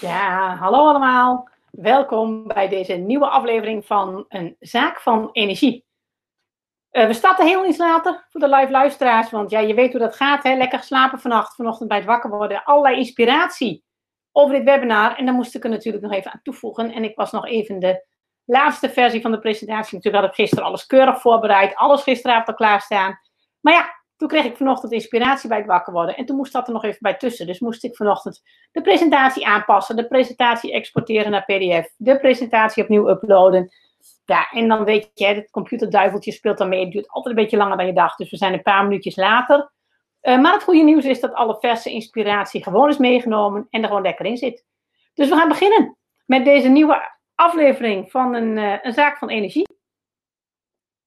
Ja, hallo allemaal. Welkom bij deze nieuwe aflevering van Een Zaak van Energie. Uh, we starten heel iets later voor de live luisteraars, want ja, je weet hoe dat gaat. Hè? Lekker slapen vannacht, vanochtend bij het wakker worden. Allerlei inspiratie over dit webinar. En daar moest ik er natuurlijk nog even aan toevoegen. En ik was nog even de laatste versie van de presentatie. Natuurlijk had ik gisteren alles keurig voorbereid. Alles gisteravond al klaarstaan. Maar ja, toen kreeg ik vanochtend inspiratie bij het wakker worden. En toen moest dat er nog even bij tussen. Dus moest ik vanochtend de presentatie aanpassen. De presentatie exporteren naar PDF. De presentatie opnieuw uploaden. Ja, en dan weet je, het computerduiveltje speelt dan mee. Het duurt altijd een beetje langer dan je dacht. Dus we zijn een paar minuutjes later. Uh, maar het goede nieuws is dat alle verse inspiratie gewoon is meegenomen. En er gewoon lekker in zit. Dus we gaan beginnen met deze nieuwe aflevering van een, uh, een zaak van energie.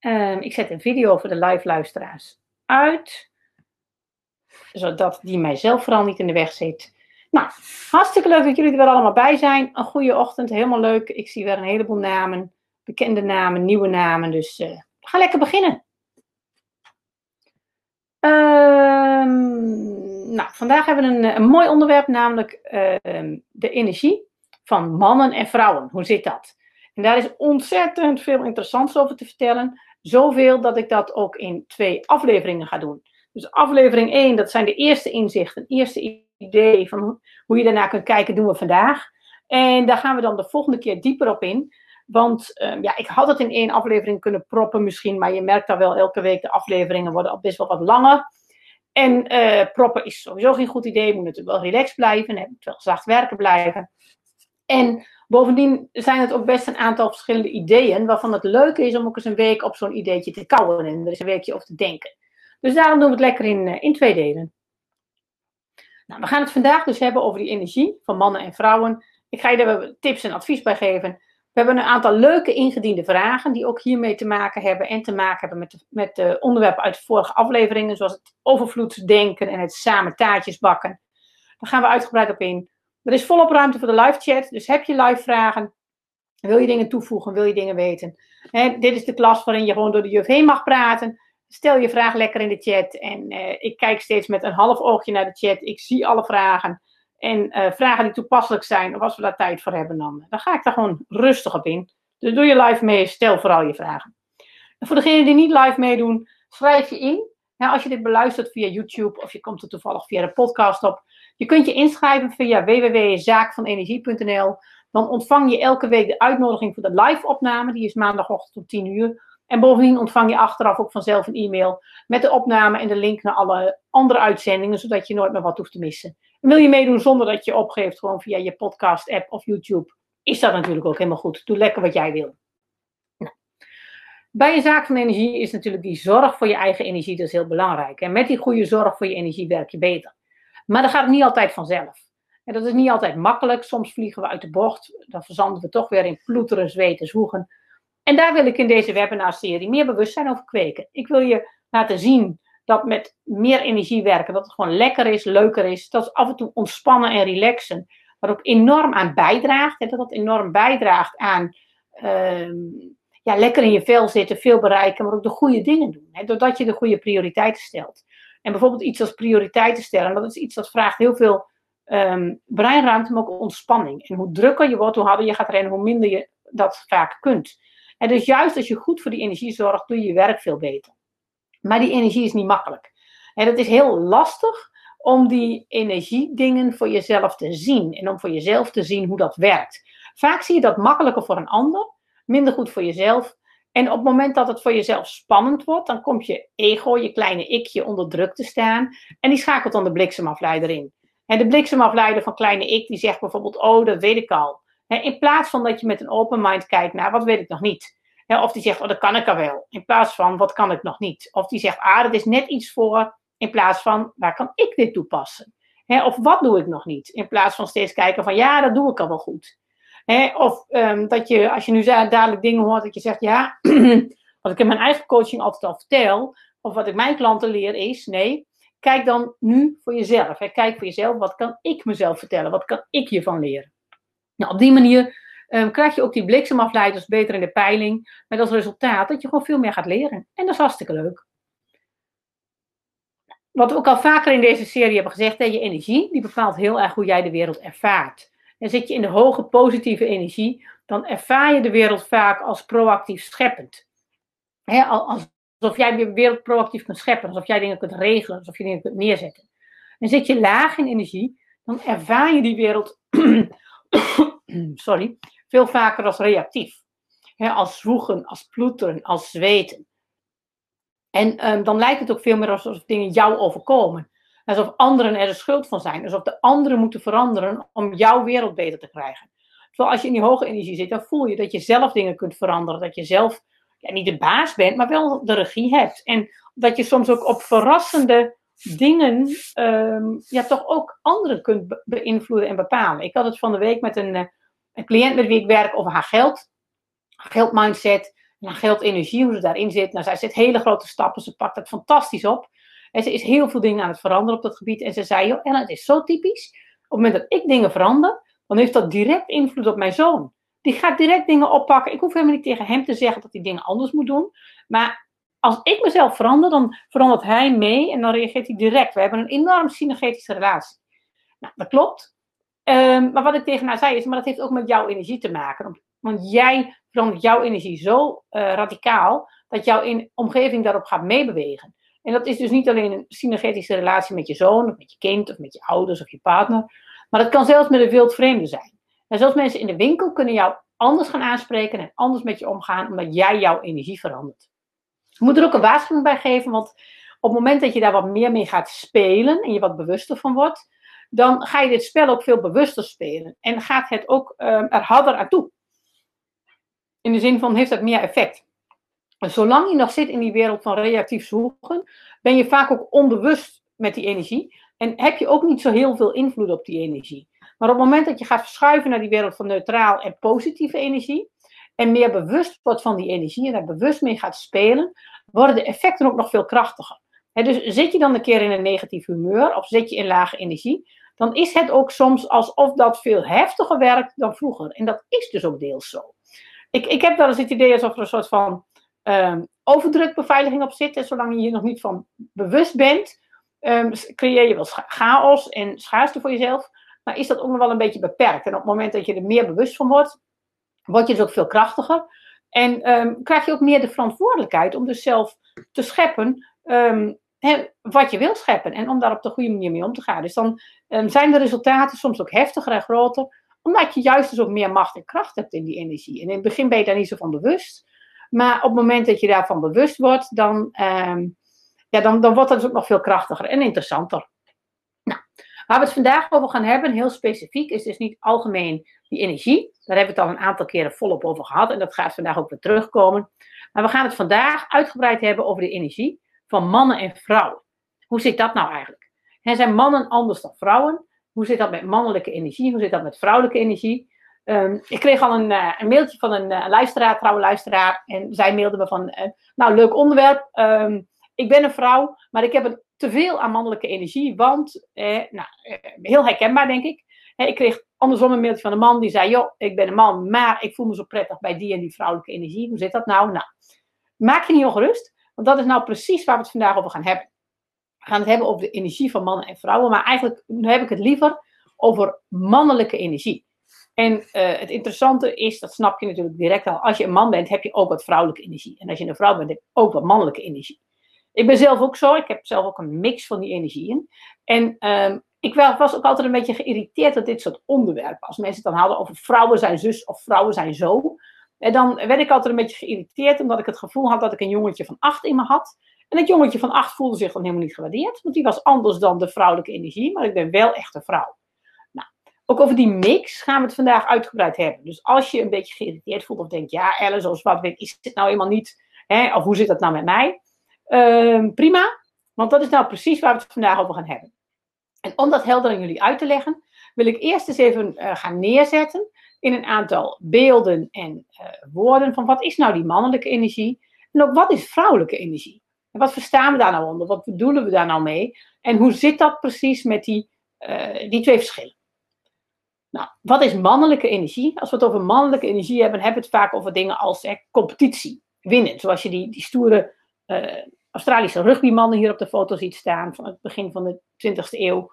Uh, ik zet een video voor de live luisteraars uit. Zodat die mijzelf vooral niet in de weg zit. Nou, hartstikke leuk dat jullie er weer allemaal bij zijn. Een goede ochtend, helemaal leuk. Ik zie weer een heleboel namen. Bekende namen, nieuwe namen. Dus uh, gaan lekker beginnen. Ehm, nou, vandaag hebben we een, een mooi onderwerp, namelijk uh, de energie van mannen en vrouwen. Hoe zit dat? En daar is ontzettend veel interessants over te vertellen. Zoveel dat ik dat ook in twee afleveringen ga doen. Dus aflevering 1, dat zijn de eerste inzichten, eerste idee van hoe je daarna kunt kijken, doen we vandaag. En daar gaan we dan de volgende keer dieper op in. Want uh, ja, ik had het in één aflevering kunnen proppen misschien, maar je merkt daar wel elke week de afleveringen worden al best wel wat langer. En uh, proppen is sowieso geen goed idee. Je moet natuurlijk wel relaxed blijven en moet wel zacht werken blijven. En Bovendien zijn het ook best een aantal verschillende ideeën, waarvan het leuke is om ook eens een week op zo'n ideetje te kouwen en er is een weekje over te denken. Dus daarom doen we het lekker in, eh, in twee delen. Nou, we gaan het vandaag dus hebben over die energie van mannen en vrouwen. Ik ga je daar tips en advies bij geven. We hebben een aantal leuke ingediende vragen die ook hiermee te maken hebben en te maken hebben met met de onderwerpen uit de vorige afleveringen, zoals het overvloedsdenken en het samen taartjes bakken. Daar gaan we uitgebreid op in. Er is volop ruimte voor de live chat. Dus heb je live vragen? Wil je dingen toevoegen? Wil je dingen weten? dit is de klas waarin je gewoon door de juf heen mag praten. Stel je vraag lekker in de chat. En uh, ik kijk steeds met een half oogje naar de chat. Ik zie alle vragen. En uh, vragen die toepasselijk zijn, of als we daar tijd voor hebben, dan, dan ga ik daar gewoon rustig op in. Dus doe je live mee, stel vooral je vragen. En voor degenen die niet live meedoen, schrijf je in. Als je dit beluistert via YouTube of je komt er toevallig via de podcast op, je kunt je inschrijven via www.zaakvanenergie.nl. Dan ontvang je elke week de uitnodiging voor de live opname. Die is maandagochtend om 10 uur. En bovendien ontvang je achteraf ook vanzelf een e-mail met de opname en de link naar alle andere uitzendingen, zodat je nooit meer wat hoeft te missen. En wil je meedoen zonder dat je opgeeft, gewoon via je podcast-app of YouTube, is dat natuurlijk ook helemaal goed. Doe lekker wat jij wil. Nou. Bij een zaak van energie is natuurlijk die zorg voor je eigen energie, is heel belangrijk. En met die goede zorg voor je energie werk je beter. Maar dat gaat niet altijd vanzelf. En dat is niet altijd makkelijk. Soms vliegen we uit de bocht. Dan verzanden we toch weer in ploeteren, zweten, zwoegen. En daar wil ik in deze webinarserie meer bewustzijn over kweken. Ik wil je laten zien dat met meer energie werken, dat het gewoon lekker is, leuker is. Dat af en toe ontspannen en relaxen. Wat ook enorm aan bijdraagt. dat dat enorm bijdraagt aan uh, ja, lekker in je vel zitten, veel bereiken, maar ook de goede dingen doen. Hè, doordat je de goede prioriteiten stelt. En bijvoorbeeld iets als prioriteiten stellen, dat is iets dat vraagt heel veel um, breinruimte, maar ook ontspanning. En hoe drukker je wordt, hoe harder je gaat rennen, hoe minder je dat vaak kunt. En dus juist als je goed voor die energie zorgt, doe je je werk veel beter. Maar die energie is niet makkelijk. En het is heel lastig om die energiedingen voor jezelf te zien en om voor jezelf te zien hoe dat werkt. Vaak zie je dat makkelijker voor een ander, minder goed voor jezelf. En op het moment dat het voor jezelf spannend wordt, dan komt je ego, je kleine ikje, onder druk te staan. En die schakelt dan de bliksemafleider in. En de bliksemafleider van kleine ik, die zegt bijvoorbeeld, oh, dat weet ik al. In plaats van dat je met een open mind kijkt naar, wat weet ik nog niet. Of die zegt, oh, dat kan ik al wel. In plaats van, wat kan ik nog niet. Of die zegt, ah, dat is net iets voor. In plaats van, waar kan ik dit toepassen? Of wat doe ik nog niet? In plaats van steeds kijken van, ja, dat doe ik al wel goed of um, dat je, als je nu dadelijk dingen hoort, dat je zegt, ja, wat ik in mijn eigen coaching altijd al vertel, of wat ik mijn klanten leer, is, nee, kijk dan nu voor jezelf. Kijk voor jezelf, wat kan ik mezelf vertellen? Wat kan ik hiervan leren? Nou, op die manier um, krijg je ook die bliksemafleiders beter in de peiling, met als resultaat dat je gewoon veel meer gaat leren. En dat is hartstikke leuk. Wat we ook al vaker in deze serie hebben gezegd, hè, je energie, die bepaalt heel erg hoe jij de wereld ervaart. En zit je in de hoge positieve energie, dan ervaar je de wereld vaak als proactief scheppend. He, alsof jij de wereld proactief kunt scheppen, alsof jij dingen kunt regelen, alsof je dingen kunt neerzetten. En zit je laag in energie, dan ervaar je die wereld sorry, veel vaker als reactief. als zwoegen, als ploeteren, als zweten. En um, dan lijkt het ook veel meer alsof dingen jou overkomen. Alsof anderen er de schuld van zijn. Alsof de anderen moeten veranderen om jouw wereld beter te krijgen. Terwijl als je in die hoge energie zit, dan voel je dat je zelf dingen kunt veranderen. Dat je zelf ja, niet de baas bent, maar wel de regie hebt. En dat je soms ook op verrassende dingen um, ja, toch ook anderen kunt beïnvloeden en bepalen. Ik had het van de week met een, eh, een cliënt met wie ik werk over haar geld. Geldmindset, geldenergie, hoe ze daarin zit. Nou, zij zet hele grote stappen, ze pakt het fantastisch op. En ze is heel veel dingen aan het veranderen op dat gebied. En ze zei, joh, Ellen, het is zo typisch. Op het moment dat ik dingen verander, dan heeft dat direct invloed op mijn zoon. Die gaat direct dingen oppakken. Ik hoef helemaal niet tegen hem te zeggen dat hij dingen anders moet doen. Maar als ik mezelf verander, dan verandert hij mee en dan reageert hij direct. We hebben een enorm synergetische relatie. Nou, dat klopt. Um, maar wat ik tegen haar zei is, maar dat heeft ook met jouw energie te maken. Want jij verandert jouw energie zo uh, radicaal dat jouw in, omgeving daarop gaat meebewegen. En dat is dus niet alleen een synergetische relatie met je zoon, of met je kind, of met je ouders of je partner. Maar dat kan zelfs met een wild vreemde zijn. En zelfs mensen in de winkel kunnen jou anders gaan aanspreken en anders met je omgaan, omdat jij jouw energie verandert. Je moet er ook een waarschuwing bij geven, want op het moment dat je daar wat meer mee gaat spelen en je wat bewuster van wordt, dan ga je dit spel ook veel bewuster spelen. En gaat het ook um, er harder aan toe. In de zin van, heeft het meer effect. Zolang je nog zit in die wereld van reactief zoeken, ben je vaak ook onbewust met die energie. En heb je ook niet zo heel veel invloed op die energie. Maar op het moment dat je gaat verschuiven naar die wereld van neutraal en positieve energie, en meer bewust wordt van die energie en daar bewust mee gaat spelen, worden de effecten ook nog veel krachtiger. dus zit je dan een keer in een negatief humeur of zit je in lage energie, dan is het ook soms alsof dat veel heftiger werkt dan vroeger. En dat is dus ook deels zo. Ik, ik heb wel eens het idee alsof er een soort van um, overdrukbeveiliging op zit. En zolang je je nog niet van bewust bent, um, creëer je wel chaos en schaarste voor jezelf. Maar is dat ook nog wel een beetje beperkt. En op het moment dat je er meer bewust van wordt, word je dus ook veel krachtiger. En um, krijg je ook meer de verantwoordelijkheid om dus zelf te scheppen wat je wil scheppen. En om daar op de goede manier mee om te gaan. Dus dan zijn de resultaten soms ook heftiger en groter. Omdat je juist dus ook meer macht en kracht hebt in die energie. En in het begin ben je daar niet zo van bewust. Maar op het moment dat je daarvan bewust wordt, dan, ja, dan, dan wordt het dus ook nog veel krachtiger en interessanter. Nou, waar we het vandaag over gaan hebben, heel specifiek, is dus niet algemeen die energie. Daar hebben we het al een aantal keren volop over gehad en dat gaat vandaag ook weer terugkomen. Maar we gaan het vandaag uitgebreid hebben over de energie van mannen en vrouwen. Hoe zit dat nou eigenlijk? En zijn mannen anders dan vrouwen? Hoe zit dat met mannelijke energie? Hoe zit dat met vrouwelijke energie? Um, ik kreeg al een, uh, een mailtje van een uh, luisteraar, trouwe luisteraar. En zij mailde me van, uh, nou leuk onderwerp. Um, ik ben een vrouw, maar ik heb een te veel aan mannelijke energie. Want, nou, heel herkenbaar denk ik. ik kreeg andersom een mailtje van een man die zei: Joh, ik ben een man, maar ik voel me zo prettig bij die en die vrouwelijke energie. Hoe zit dat nou? Nou, maak je niet ongerust, want dat is nou precies waar we het vandaag over gaan hebben. We gaan het hebben over de energie van mannen en vrouwen, maar eigenlijk heb ik het liever over mannelijke energie. En uh, het interessante is, dat snap je natuurlijk direct al, als je een man bent, heb je ook wat vrouwelijke energie. En als je een vrouw bent, heb je ook wat mannelijke energie. Ik ben zelf ook zo, ik heb zelf ook een mix van die energieën. En um, ik was ook altijd een beetje geïrriteerd door dit soort onderwerpen. Als mensen het dan hadden over vrouwen zijn zus of vrouwen zijn zo. En dan werd ik altijd een beetje geïrriteerd, omdat ik het gevoel had dat ik een jongetje van acht in me had. En het jongetje van acht voelde zich dan helemaal niet gewaardeerd, want die was anders dan de vrouwelijke energie, maar ik ben wel echt een vrouw. Ook over die mix gaan we het vandaag uitgebreid hebben. Dus als je een beetje geïrriteerd voelt of denkt, ja, Ellen, zoals wat weet, is dit nou helemaal niet, hè, of hoe zit dat nou met mij? Uh, prima, want dat is nou precies waar we het vandaag over gaan hebben. En om dat helder aan jullie uit te leggen, wil ik eerst eens even uh, gaan neerzetten in een aantal beelden en uh, woorden van wat is nou die mannelijke energie en ook wat is vrouwelijke energie. En wat verstaan we daar nou onder? Wat bedoelen we daar nou mee? En hoe zit dat precies met die, uh, die twee verschillen? Nou, wat is mannelijke energie? Als we het over mannelijke energie hebben, hebben we het vaak over dingen als competitie, winnen. Zoals je die, die stoere Australische rugbymannen hier op de foto ziet staan van het begin van de 20e eeuw.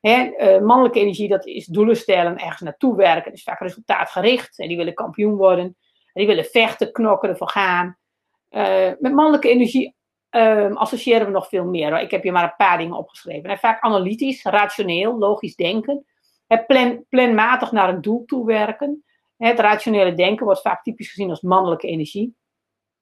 Hè, mannelijke energie, dat is doelen stellen, ergens naartoe werken. Dat is vaak resultaatgericht. En die willen kampioen worden. En die willen vechten, knokken, ervoor gaan. met mannelijke energie um, associëren we nog veel meer. Ik heb hier maar een paar dingen opgeschreven. En vaak analytisch, rationeel, logisch denken. Plan, planmatig naar een doel toe werken. Het rationele denken wordt vaak typisch gezien als mannelijke energie.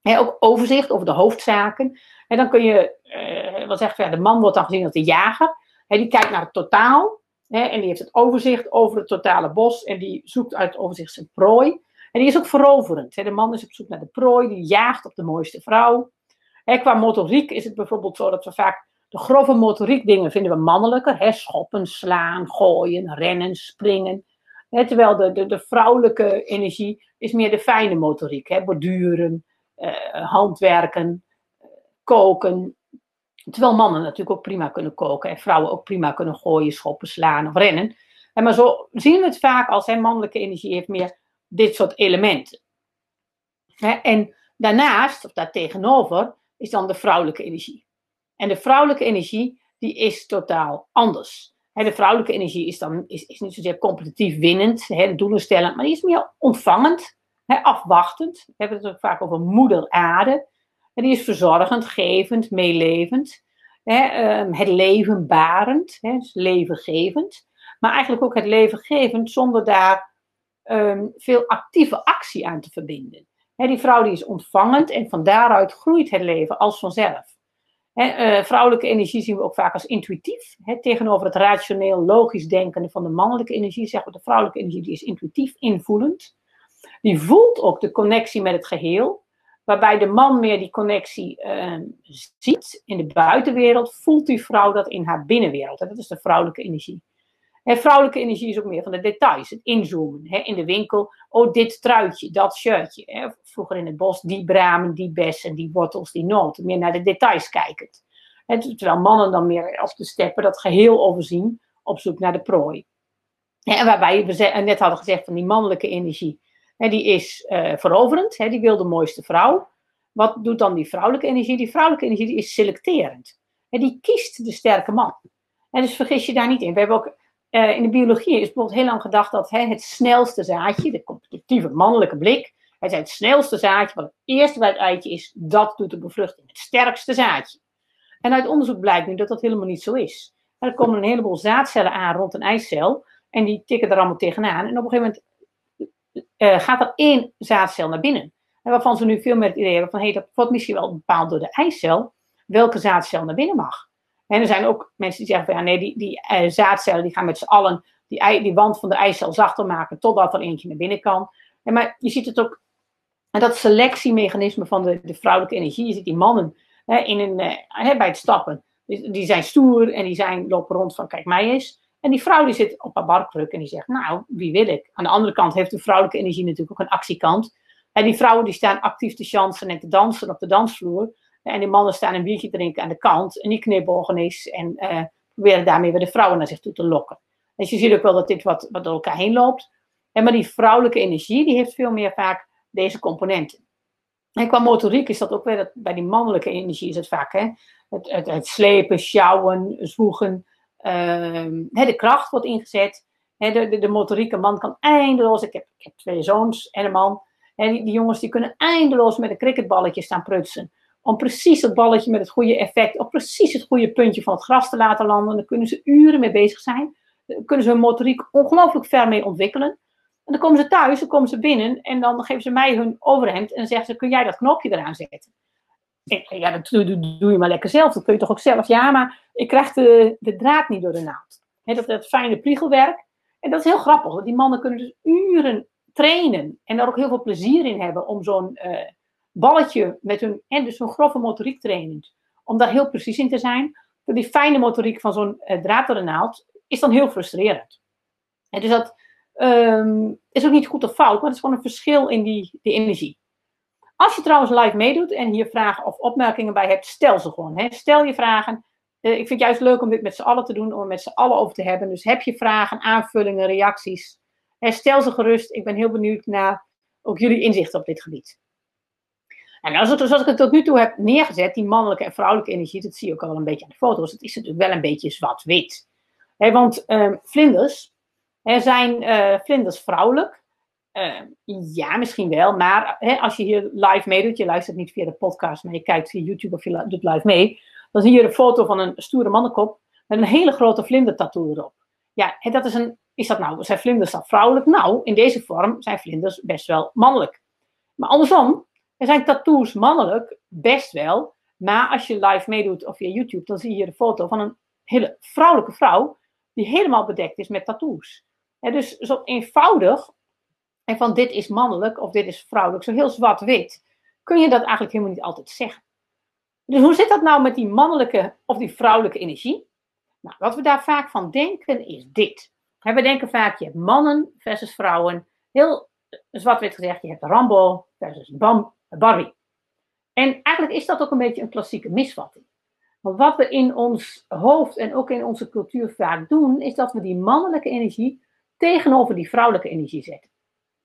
ook overzicht over de hoofdzaken. En dan kun je, uh, wat zegt ja, de man wordt dan gezien als de jager. die kijkt naar het totaal. en die heeft het overzicht over het totale bos. En die zoekt uit het overzicht zijn prooi. En die is ook veroverend. de man is op zoek naar de prooi. Die jaagt op de mooiste vrouw. Qua motoriek is het bijvoorbeeld zo dat we vaak de grove motoriek dingen vinden we mannelijker. Hè, schoppen, slaan, gooien, rennen, springen. Terwijl de, de, de vrouwelijke energie is meer de fijne motoriek. Hè, borduren, eh, handwerken, koken. Terwijl mannen natuurlijk ook prima kunnen koken. En vrouwen ook prima kunnen gooien, schoppen, slaan of rennen. En maar zo zien we het vaak als hè, mannelijke energie heeft meer dit soort elementen. Hè, en daarnaast, of daartegenover, is dan de vrouwelijke energie. En de vrouwelijke energie, die is totaal anders. de vrouwelijke energie is, dan, is, is niet zozeer competitief winnend, de doelen stellen, maar die is meer ontvangend, afwachtend. We hebben het ook vaak over moeder aarde. En die is verzorgend, gevend, meelevend. Ehm, het leven barend, dus levengevend. Maar eigenlijk ook het levengevend zonder daar ehm, veel actieve actie aan te verbinden die vrouw die is ontvangend en van daaruit groeit het leven als vanzelf. Eh, vrouwelijke energie zien we ook vaak als intuïtief. tegenover het rationeel, logisch denkende van de mannelijke energie, zeggen we de vrouwelijke energie die is intuïtief, invoelend. Die voelt ook de connectie met het geheel. Waarbij de man meer die connectie ehm, ziet in de buitenwereld, voelt die vrouw dat in haar binnenwereld. En dat is de vrouwelijke energie. En vrouwelijke energie is ook meer van de details, het inzoomen. Hè, in de winkel, oh dit truitje, dat shirtje. Vroeger in het bos, die bramen, die bessen, die wortels, die noten. Meer naar de details kijkend. En terwijl mannen dan meer op de steppen dat geheel overzien, op zoek naar de prooi. En waarbij we net hadden gezegd van die mannelijke energie, die is uh, veroverend, die wil de mooiste vrouw. Wat doet dan die vrouwelijke energie? Die vrouwelijke energie die is selecterend. En die kiest de sterke man. En dus vergis je daar niet in. We hebben ook in de biologie is bijvoorbeeld heel lang gedacht dat het snelste zaadje, de competitieve mannelijke blik, het, het snelste zaadje, wat het eerste bij het eitje is, dat doet de bevruchting. Het sterkste zaadje. En uit onderzoek blijkt nu dat dat helemaal niet zo is. er komen een heleboel zaadcellen aan rond een eicel en die tikken er allemaal tegenaan. En op een gegeven moment uh, gaat er één zaadcel naar binnen. En waarvan ze nu veel meer het idee hebben van, hey, dat wordt misschien wel bepaald door de eicel, welke zaadcel naar binnen mag. En er zijn ook mensen die zeggen van ja, nee, die, die uh, zaadcellen die gaan met z'n allen die, die wand van de eicel zachter maken totdat er eentje naar binnen kan. En maar je ziet het ook, en dat selectiemechanisme van de, de vrouwelijke energie, je ziet die mannen hè, in een, uh, bij het stappen, die, die, zijn stoer en die zijn, lopen rond van kijk mij eens. En die vrouw die zit op haar barkruk en die zegt, nou, wie wil ik? Aan de andere kant heeft de vrouwelijke energie natuurlijk ook een actiekant. En die vrouwen die staan actief te chansen en te dansen op de dansvloer. En die mannen staan een biertje drinken aan de kant en die knipogen en uh, proberen daarmee weer de vrouwen naar zich toe te lokken. Dus je ziet ook wel dat dit wat, wat door elkaar heen loopt. En maar die vrouwelijke energie, die heeft veel meer vaak deze componenten. En qua motoriek is dat ook weer, dat, bij die mannelijke energie is het vaak, hè, het, het, slepen, sjouwen, zwoegen. Uh, de kracht wordt ingezet. De, de, motorieke man kan eindeloos, ik heb, ik heb twee zoons en een man. Die jongens die kunnen eindeloos met een cricketballetje staan prutsen om precies het balletje met het goede effect op precies het goede puntje van het gras te laten landen. Daar kunnen ze uren mee bezig zijn. Daar kunnen ze hun motoriek ongelooflijk ver mee ontwikkelen. En dan komen ze thuis, dan komen ze binnen en dan geven ze mij hun overhemd en dan zeggen ze, kun jij dat knopje eraan zetten? ja, dat doe, je maar lekker zelf. Dat kun je toch ook zelf? Ja, maar ik krijg de, de draad niet door de naald. He, dat, dat fijne priegelwerk. En dat is heel grappig. Die mannen kunnen dus uren trainen en daar ook heel veel plezier in hebben om zo'n uh, balletje met hun, en dus zo'n grove motoriek trainend, om daar heel precies in te zijn. Door die fijne motoriek van zo'n uh, draad door de naald is dan heel frustrerend. En dus dat ehm, is ook niet goed of fout, maar het is gewoon een verschil in die, die energie. Als je trouwens live meedoet en hier vragen of opmerkingen bij hebt, stel ze gewoon. Hè. Stel je vragen. Uh, ik vind het juist leuk om dit met z'n allen te doen, om het met z'n allen over te hebben. Dus heb je vragen, aanvullingen, reacties, stel ze gerust. Ik ben heel benieuwd naar ook jullie inzichten op dit gebied. En als het, zoals ik het tot nu toe heb neergezet, die mannelijke en vrouwelijke energie, dat zie je ook al een beetje aan de foto's, het is natuurlijk wel een beetje zwart-wit. want ehm, vlinders, er zijn uh, vlinders vrouwelijk. Ehm, ja, misschien wel, maar als je hier live meedoet, je luistert niet via de podcast, maar je kijkt via YouTube of je doet live mee, dan zie je een foto van een stoere mannenkop met een hele grote vlindertattoo erop. Ja, dat is, een, is dat nou, zijn vlinders dan vrouwelijk? Nou, in deze vorm zijn vlinders best wel mannelijk. Maar andersom, er zijn tattoos mannelijk, best wel. Maar als je live meedoet of via YouTube, dan zie je een foto van een hele vrouwelijke vrouw die helemaal bedekt is met tattoos. dus zo eenvoudig, en van dit is mannelijk of dit is vrouwelijk, zo heel zwart-wit, kun je dat eigenlijk helemaal niet altijd zeggen. Dus hoe zit dat nou met die mannelijke of die vrouwelijke energie? Nou, wat we daar vaak van denken is dit. We denken vaak, je hebt mannen versus vrouwen. Heel zwart-wit gezegd, je hebt Rambo versus Bam, Barbie. En eigenlijk is dat ook een beetje een klassieke misvatting. Want wat we in ons hoofd en ook in onze cultuur vaak doen, is dat we die mannelijke energie tegenover die vrouwelijke energie zetten.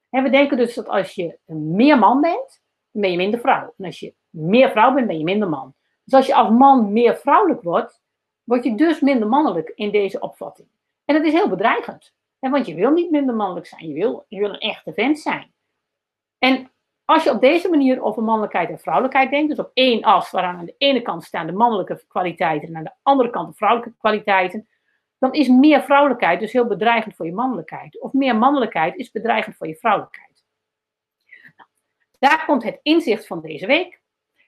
En we denken dus dat als je meer man bent, ben je minder vrouw. En als je meer vrouw bent, ben je minder man. Dus als je als man meer vrouwelijk wordt, word je dus minder mannelijk in deze opvatting. En dat is heel bedreigend. want je wil niet minder mannelijk zijn, je wil, je wil een echte vent zijn. En als je op deze manier over mannelijkheid en vrouwelijkheid denkt, dus op één as, waaraan aan de ene kant staan de mannelijke kwaliteiten en aan de andere kant de vrouwelijke kwaliteiten, dan is meer vrouwelijkheid dus heel bedreigend voor je mannelijkheid. Of meer mannelijkheid is bedreigend voor je vrouwelijkheid. Nou, daar komt het inzicht van deze week.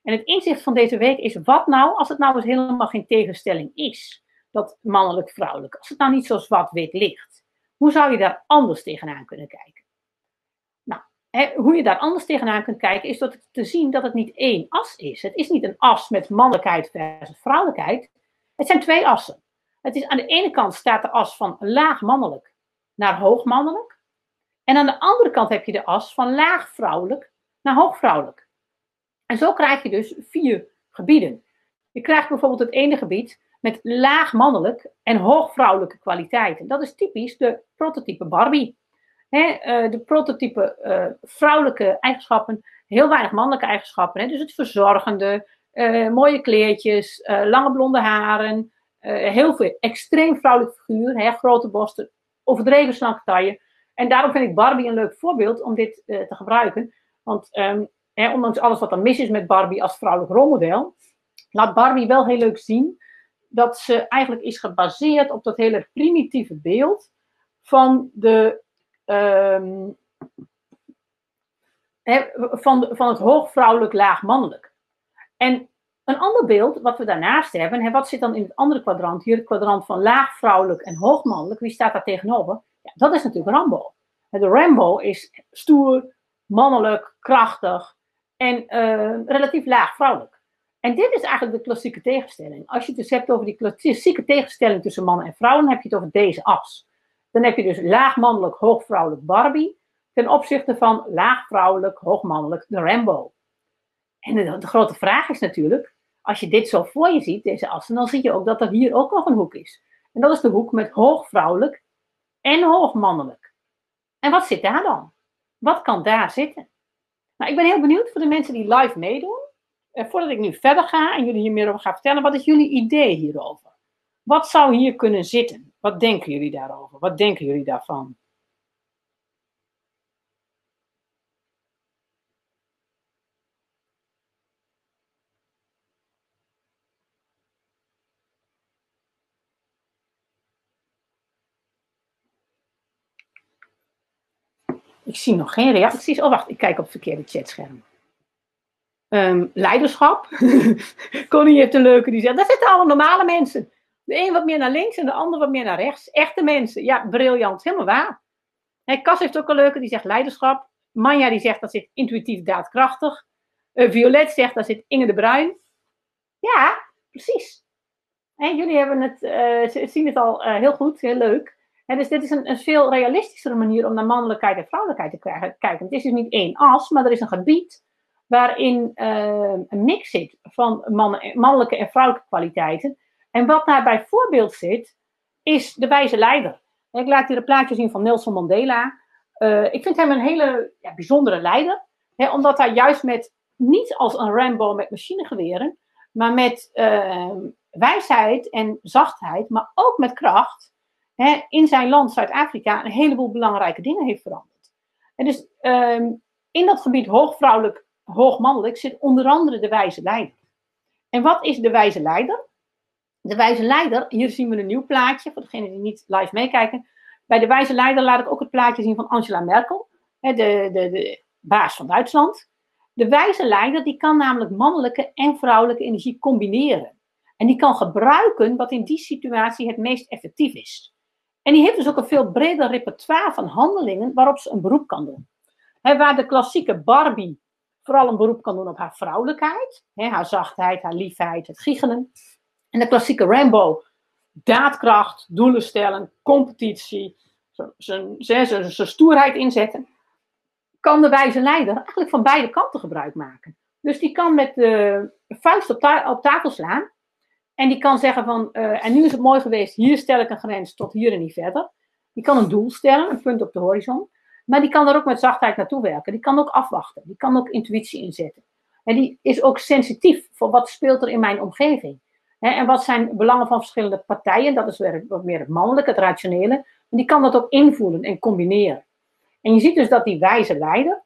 En het inzicht van deze week is: wat nou als het nou eens helemaal geen tegenstelling is? Dat mannelijk-vrouwelijk. Als het nou niet zo zwart-wit ligt. Hoe zou je daar anders tegenaan kunnen kijken? Hoe je daar anders tegenaan kunt kijken, is dat te zien dat het niet één as is. Het is niet een as met mannelijkheid versus vrouwelijkheid. Het zijn twee assen. Het is aan de ene kant staat de as van laag mannelijk naar hoog mannelijk. En aan de andere kant heb je de as van laag vrouwelijk naar hoog vrouwelijk. En zo krijg je dus vier gebieden. Je krijgt bijvoorbeeld het ene gebied met laag mannelijk en hoog vrouwelijke kwaliteiten. Dat is typisch de prototype Barbie. Eh, de prototype uh, vrouwelijke eigenschappen, heel weinig mannelijke eigenschappen. Dus het verzorgende, uh, mooie kleertjes, lange blonde haren, heel veel extreem vrouwelijk figuur, grote borsten, overdreven slanke taille. En daarom vind ik Barbie een leuk voorbeeld om dit te gebruiken. Want um, ondanks alles wat er mis is met Barbie als vrouwelijk rolmodel, laat Barbie wel heel leuk zien dat ze eigenlijk is gebaseerd op dat hele primitieve beeld van de. Ehm, van, van het hoogvrouwelijk, laagmannelijk. En een ander beeld wat we daarnaast hebben, wat zit dan in het andere kwadrant, hier het kwadrant van laagvrouwelijk en hoogmannelijk, wie staat daar tegenover? Ja, dat is natuurlijk Rambo. De Rambo is stoer, mannelijk, krachtig, en uh, relatief laag vrouwelijk. En dit is eigenlijk de klassieke tegenstelling. Als je het dus hebt over die klassieke tegenstelling tussen mannen en vrouwen, dan heb je het over deze as. Dan heb je dus laag mannelijk, hoog vrouwelijk Barbie, ten opzichte van laag vrouwelijk, hoog mannelijk de Rambo. En de, grote vraag is natuurlijk, als je dit zo voor je ziet, deze assen, dan zie je ook dat er hier ook nog een hoek is. En dat is de hoek met hoog vrouwelijk en hoog mannelijk. En wat zit daar dan? Wat kan daar zitten? Nou, ik ben heel benieuwd voor de mensen die live meedoen. Eh, voordat ik nu verder ga en jullie hier meer over ga vertellen, wat is jullie idee hierover? Wat zou hier kunnen zitten? Wat denken jullie daarover? Wat denken jullie daarvan? Ik zie nog geen reacties. Oh, wacht, ik kijk op het verkeerde chatscherm. Um, leiderschap. Connie heeft een leuke die zegt: dat zitten allemaal normale mensen. De een wat meer naar links en de ander wat meer naar rechts. Echte mensen. Ja, briljant. Helemaal waar. Hey, heeft ook een leuke die zegt leiderschap. Manja die zegt dat zit intuïtief daadkrachtig. Uh, Violet zegt dat zit Inge de Bruin. Ja, precies. En jullie hebben het, uh, zien het al uh, heel goed, heel leuk dus dit is een, een, veel realistischere manier om naar mannelijkheid en vrouwelijkheid te kijken. Het is dus niet één as, maar er is een gebied waarin een mix zit van mannelijke en vrouwelijke kwaliteiten. En wat daar bijvoorbeeld zit, is de wijze leider. Ik laat hier een plaatje zien van Nelson Mandela. Uh, ik vind hem een hele ja, bijzondere leider, hè, omdat hij juist met, niet als een Rambo met machinegeweren, maar met uh, wijsheid en zachtheid, maar ook met kracht, hè, in zijn land Zuid-Afrika een heleboel belangrijke dingen heeft veranderd. En dus ehm, in dat gebied hoogvrouwelijk, hoogmannelijk zit onder andere de wijze leider. En wat is de wijze leider? De wijze leider, hier zien we een nieuw plaatje, voor degenen die niet live meekijken. Bij de wijze leider laat ik ook het plaatje zien van Angela Merkel, de, de, de baas van Duitsland. De wijze leider die kan namelijk mannelijke en vrouwelijke energie combineren. En die kan gebruiken wat in die situatie het meest effectief is. En die heeft dus ook een veel breder repertoire van handelingen waarop ze een beroep kan doen. waar de klassieke Barbie vooral een beroep kan doen op haar vrouwelijkheid, haar zachtheid, haar liefheid, het giechelen. En de klassieke Rambo, daadkracht, doelen stellen, competitie, zijn stoerheid inzetten, kan de wijze leider eigenlijk van beide kanten gebruik maken. Dus die kan met de vuist op, tafel slaan en die kan zeggen van, uh, en nu is het mooi geweest, hier stel ik een grens tot hier en niet verder. Die kan een doel stellen, een punt op de horizon. Maar die kan er ook met zachtheid naartoe werken. Die kan ook afwachten. Die kan ook intuïtie inzetten. En die is ook sensitief voor wat speelt er in mijn omgeving. En wat zijn belangen van verschillende partijen? Dat is weer wat meer het mannelijke, het rationele. En die kan dat ook invoelen en combineren. En je ziet dus dat die wijze leider,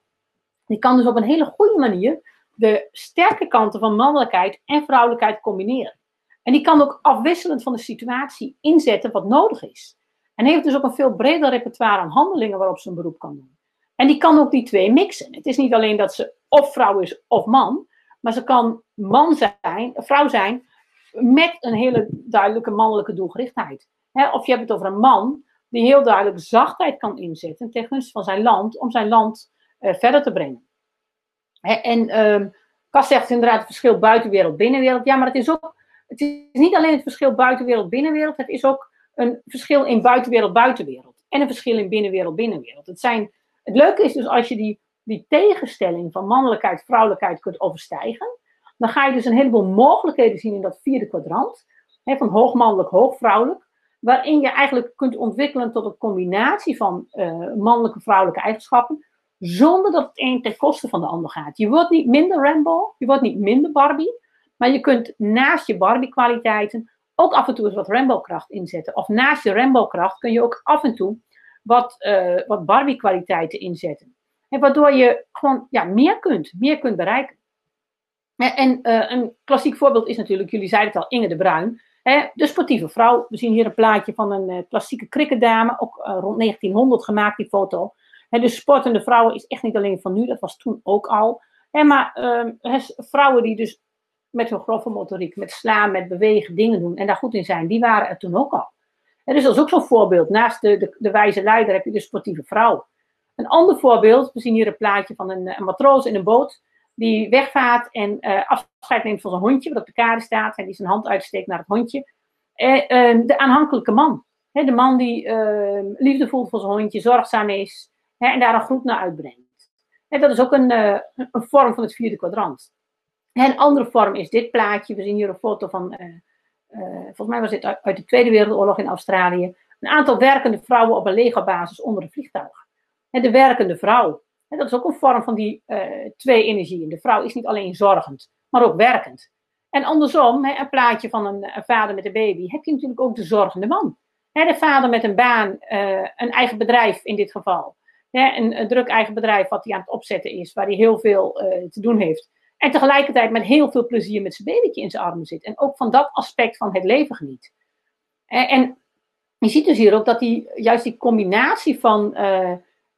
die kan dus op een hele goede manier de sterke kanten van mannelijkheid en vrouwelijkheid combineren. En die kan ook afwisselend van de situatie inzetten wat nodig is. En heeft dus ook een veel breder repertoire aan handelingen waarop ze een beroep kan doen. En die kan ook die twee mixen. Het is niet alleen dat ze of vrouw is of man, maar ze kan man zijn, vrouw zijn met een hele duidelijke mannelijke doelgerichtheid. of je hebt het over een man die heel duidelijk zachtheid kan inzetten ten gunste van zijn land, om zijn land uh, verder te brengen. en um, Kas zegt inderdaad het verschil buitenwereld, binnenwereld. Ja, maar het is ook het is niet alleen het verschil buitenwereld, binnenwereld, het is ook een verschil in buitenwereld, buitenwereld. En een verschil in binnenwereld, binnenwereld. Het, zijn, het leuke is dus als je die, die tegenstelling van mannelijkheid, vrouwelijkheid kunt overstijgen, dan ga je dus een heleboel mogelijkheden zien in dat vierde kwadrant, hè, van hoogmannelijk, hoogvrouwelijk, waarin je eigenlijk kunt ontwikkelen tot een combinatie van uh, mannelijke, vrouwelijke eigenschappen, zonder dat het een ten koste van de ander gaat. Je wordt niet minder Rambo, je wordt niet minder Barbie, maar je kunt naast je Barbie-kwaliteiten ook af en toe eens wat Rambo-kracht inzetten. Of naast je Rambo-kracht kun je ook af en toe wat, uh, wat Barbie-kwaliteiten inzetten. En waardoor je gewoon ja, meer kunt, meer kunt bereiken. En uh, een klassiek voorbeeld is natuurlijk, jullie zeiden het al, Inge de Bruin. Hè, de sportieve vrouw. We zien hier een plaatje van een uh, klassieke cricketdame, ook rond 1900 gemaakt, die foto. Hè, de sportende vrouwen is echt niet alleen van nu, dat was toen ook al. Hè, maar ehm, vrouwen die dus met hun grove motoriek, met slaan, met bewegen, dingen doen en daar goed in zijn, die waren er toen ook al. Dus dat is ook zo'n voorbeeld. Naast de, de, de, wijze leider heb je de sportieve vrouw. Een ander voorbeeld, we zien hier een plaatje van een, een matroos in een boot die wegvaart en uh, afscheid neemt van zijn hondje, wat op de kade staat en die zijn hand uitsteekt naar het hondje. Uh, uh, de aanhankelijke man. De man die liefde voelt voor zijn hondje, zorgzaam is en daar een groet naar uitbrengt. En dat is ook een, een vorm van het vierde kwadrant. Een andere vorm is dit plaatje. We zien hier een foto van, volgens mij was dit uit, de Tweede Wereldoorlog in Australië. Een aantal werkende vrouwen op een legerbasis onder een vliegtuig. De werkende vrouw. En dat is ook een vorm van die uh, twee energieën. De vrouw is niet alleen zorgend, maar ook werkend. En andersom, hè, een plaatje van een, vader met een baby, heb je natuurlijk ook de zorgende man. Hè, de vader met een baan, een eigen bedrijf in dit geval. Hè, een, druk eigen bedrijf wat hij aan het opzetten is, waar hij heel veel te doen heeft. En tegelijkertijd met heel veel plezier met zijn babytje in zijn armen zit. En ook van dat aspect van het leven geniet. En, en je ziet dus hier ook dat die, juist die combinatie van,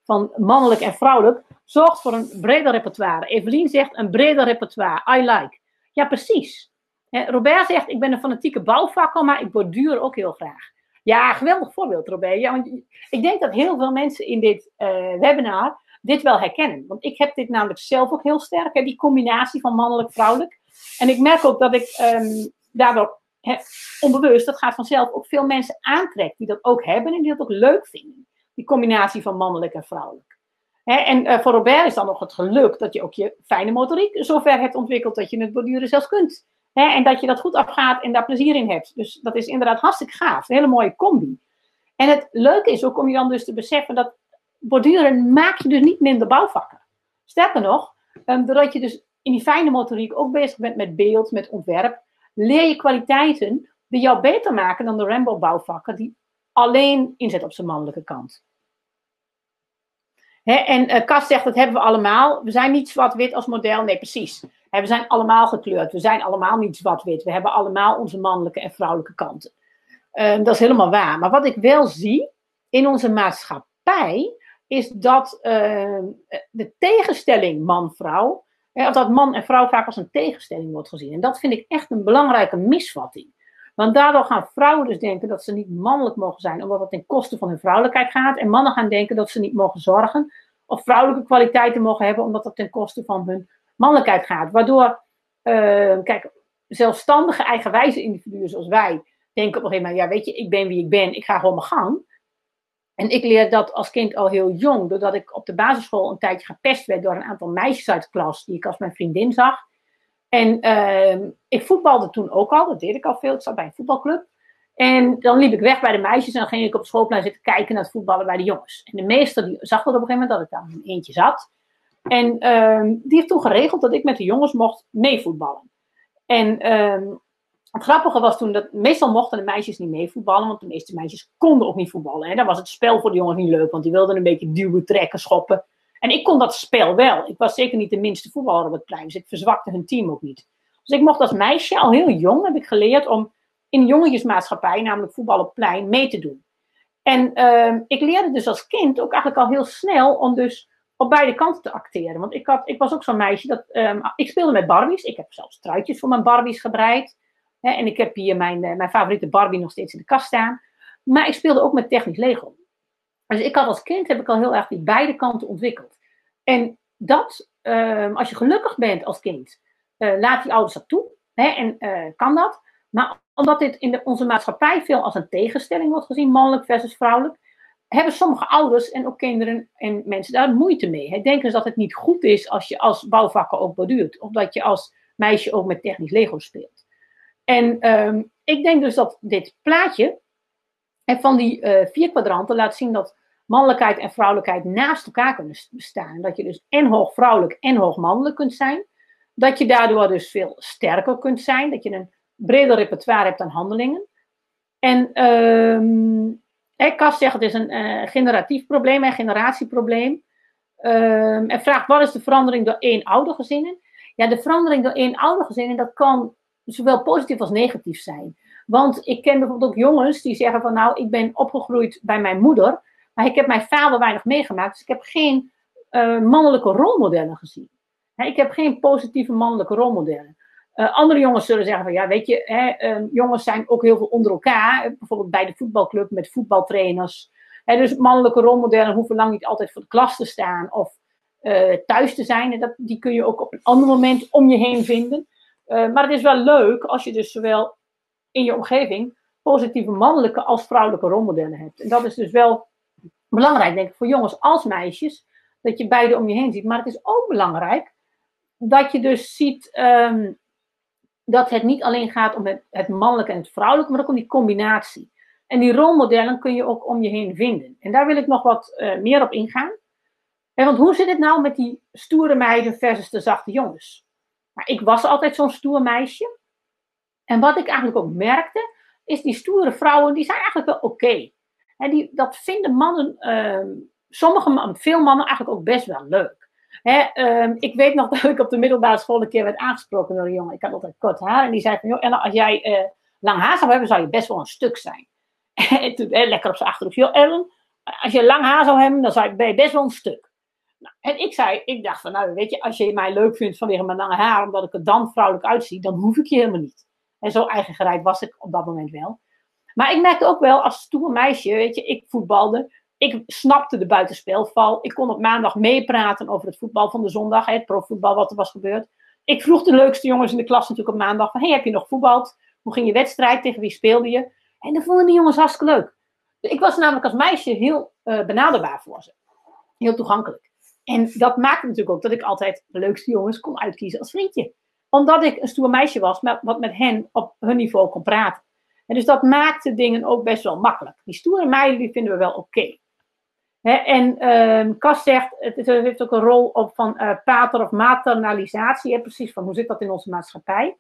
van mannelijk en vrouwelijk zorgt voor een breder repertoire. Evelien zegt een breder repertoire. I like. Ja, precies. Robert zegt, ik ben een fanatieke bouwvakker, maar ik borduur ook heel graag. Ja, geweldig voorbeeld, Robert. Ja, want ik denk dat heel veel mensen in dit uh, webinar dit wel herkennen. Want ik heb dit namelijk zelf ook heel sterk, hè, die combinatie van mannelijk-vrouwelijk. En ik merk ook dat ik um, daardoor onbewust, dat gaat vanzelf, ook veel mensen aantrekt die dat ook hebben en die dat ook leuk vinden. Die combinatie van mannelijk en vrouwelijk. en uh, voor Robert is dan nog het geluk dat je ook je fijne motoriek zover hebt ontwikkeld dat je het borduren zelfs kunt. en dat je dat goed afgaat en daar plezier in hebt. Dus dat is inderdaad hartstikke gaaf. Een hele mooie combi. En het leuke is ook om je dan dus te beseffen dat borduren maak je dus niet minder bouwvakker. Sterker nog, um, doordat je dus in die fijne motoriek ook bezig bent met beeld, met ontwerp, leer je kwaliteiten die jou beter maken dan de Rambo bouwvakker, die alleen inzet op zijn mannelijke kant. En uh, zegt, dat hebben we allemaal. We zijn niet zwart-wit als model. Nee, precies. We zijn allemaal gekleurd. We zijn allemaal niet zwart-wit. We hebben allemaal onze mannelijke en vrouwelijke kanten. Uh, dat is helemaal waar. Maar wat ik wel zie in onze maatschappij, is dat uh, de tegenstelling man-vrouw, of dat man en vrouw vaak als een tegenstelling wordt gezien. En dat vind ik echt een belangrijke misvatting. Want daardoor gaan vrouwen dus denken dat ze niet mannelijk mogen zijn, omdat het ten koste van hun vrouwelijkheid gaat. En mannen gaan denken dat ze niet mogen zorgen of vrouwelijke kwaliteiten mogen hebben, omdat dat ten koste van hun mannelijkheid gaat. Waardoor, uh, kijk, zelfstandige, eigenwijze individuen zoals wij denken op een gegeven moment, ja, weet je, ik ben wie ik ben, ik ga gewoon mijn gang. En ik leer dat als kind al heel jong, doordat ik op de basisschool een tijdje gepest werd door een aantal meisjes uit de klas, die ik als mijn vriendin zag. En uh, ik voetbalde toen ook al, dat deed ik al veel. Ik zat bij een voetbalclub. En dan liep ik weg bij de meisjes en dan ging ik op schoolplein zitten kijken naar het voetballen bij de jongens. En de meester die zag dat op een gegeven moment dat ik daar een eentje zat. En uh, die heeft toen geregeld dat ik met de jongens mocht meevoetballen. En uh, het grappige was toen dat meestal mochten de meisjes niet meevoetballen, want de meeste meisjes konden ook niet voetballen. En dan was het spel voor de jongens niet leuk, want die wilden een beetje duwen, trekken, schoppen. En ik kon dat spel wel. Ik was zeker niet de minste voetballer op het plein, dus ik verzwakte hun team ook niet. Dus ik mocht als meisje, al heel jong, heb ik geleerd om in jongetjesmaatschappij, namelijk voetbal op plein, mee te doen. En uh, ik leerde dus als kind ook eigenlijk al heel snel om dus op beide kanten te acteren. Want ik, had, ik was ook zo'n meisje dat. Um, ik speelde met Barbies. Ik heb zelfs truitjes voor mijn Barbies gebreid. Hè, en ik heb hier mijn, uh, mijn favoriete Barbie nog steeds in de kast staan. Maar ik speelde ook met technisch Lego. Dus ik had als kind heb ik al heel erg die beide kanten ontwikkeld. En dat, um, als je gelukkig bent als kind, uh, laat die ouders dat toe. Hè, en uh, kan dat. Maar omdat dit in de, onze maatschappij veel als een tegenstelling wordt gezien, mannelijk versus vrouwelijk, hebben sommige ouders en ook kinderen en mensen daar moeite mee. Hè. Denken ze dat het niet goed is als je als bouwvakker ook borduurt. Of dat je als meisje ook met technisch Lego speelt. En um, ik denk dus dat dit plaatje van die uh, vier kwadranten laat zien dat mannelijkheid en vrouwelijkheid naast elkaar kunnen bestaan. Dat je dus en hoog vrouwelijk en hoog mannelijk kunt zijn. Dat je daardoor dus veel sterker kunt zijn. Dat je een breder repertoire hebt aan handelingen. En kan zeggen, het is een uh, generatief probleem, een generatieprobleem. Um, en vraagt, wat is de verandering door één gezinnen? Ja, de verandering door één gezinnen, dat kan zowel positief als negatief zijn. Want ik ken bijvoorbeeld ook jongens die zeggen van, nou, ik ben opgegroeid bij mijn moeder, maar ik heb mijn vader weinig meegemaakt, dus ik heb geen uh, mannelijke rolmodellen gezien. ik heb geen positieve mannelijke rolmodellen. Uh, andere jongens zullen zeggen van ja, weet je, hè, uh, jongens zijn ook heel veel onder elkaar. Bijvoorbeeld bij de voetbalclub met voetbaltrainers. Dus mannelijke rolmodellen hoeven lang niet altijd voor de klas te staan of uh, thuis te zijn. En dat, die kun je ook op een ander moment om je heen vinden. maar het is wel leuk als je dus zowel in je omgeving positieve mannelijke als vrouwelijke rolmodellen hebt. En dat is dus wel belangrijk, denk ik, voor jongens als meisjes. Dat je beide om je heen ziet. Maar het is ook belangrijk dat je dus ziet. Um, dat het niet alleen gaat om het, mannelijke en het vrouwelijke, maar ook om die combinatie. En die rolmodellen kun je ook om je heen vinden. En daar wil ik nog wat uh, meer op ingaan. En want hoe zit het nou met die stoere meiden versus de zachte jongens? Ik was altijd zo'n stoer meisje. En wat ik eigenlijk ook merkte, is die stoere vrouwen, die zijn eigenlijk wel oké. Okay. En dat vinden mannen, uh, sommige, veel mannen eigenlijk ook best wel leuk. Um, ik weet nog dat ik op de middelbare school een keer werd aangesproken door een jongen. Ik had altijd kort haar. En die zei van, joh, Ellen, als jij uh, lang haar zou hebben, zou je best wel een stuk zijn. en toen, lekker op zijn achterhoofd. Joh, Ellen, als je lang haar zou hebben, dan zou je, ben je best wel een stuk. Nou, en ik zei, ik dacht van, nou, weet je, als je mij leuk vindt vanwege mijn lange haar, omdat ik er dan vrouwelijk uitzie, dan hoef ik je helemaal niet. En zo eigen gereid was ik op dat moment wel. Maar ik merkte ook wel, als stoer meisje, weet je, ik voetbalde. Ik snapte de buitenspelval. Ik kon op maandag meepraten over het voetbal van de zondag, het profvoetbal wat er was gebeurd. Ik vroeg de leukste jongens in de klas natuurlijk op maandag van, hey, heb je nog voetbald? Hoe ging je wedstrijd? Tegen wie speelde je? En dan vonden die jongens hartstikke leuk. Ik was namelijk als meisje heel uh, benaderbaar voor ze. Heel toegankelijk. En dat maakte natuurlijk ook dat ik altijd de leukste jongens kon uitkiezen als vriendje. Omdat ik een stoer meisje was, wat met hen op hun niveau kon praten. En dus dat maakte dingen ook best wel makkelijk. Die stoere meiden die vinden we wel oké. Okay en um, Kas zegt, het, heeft ook een rol op van uh, pater of maternalisatie. Hè, precies van hoe zit dat in onze maatschappij.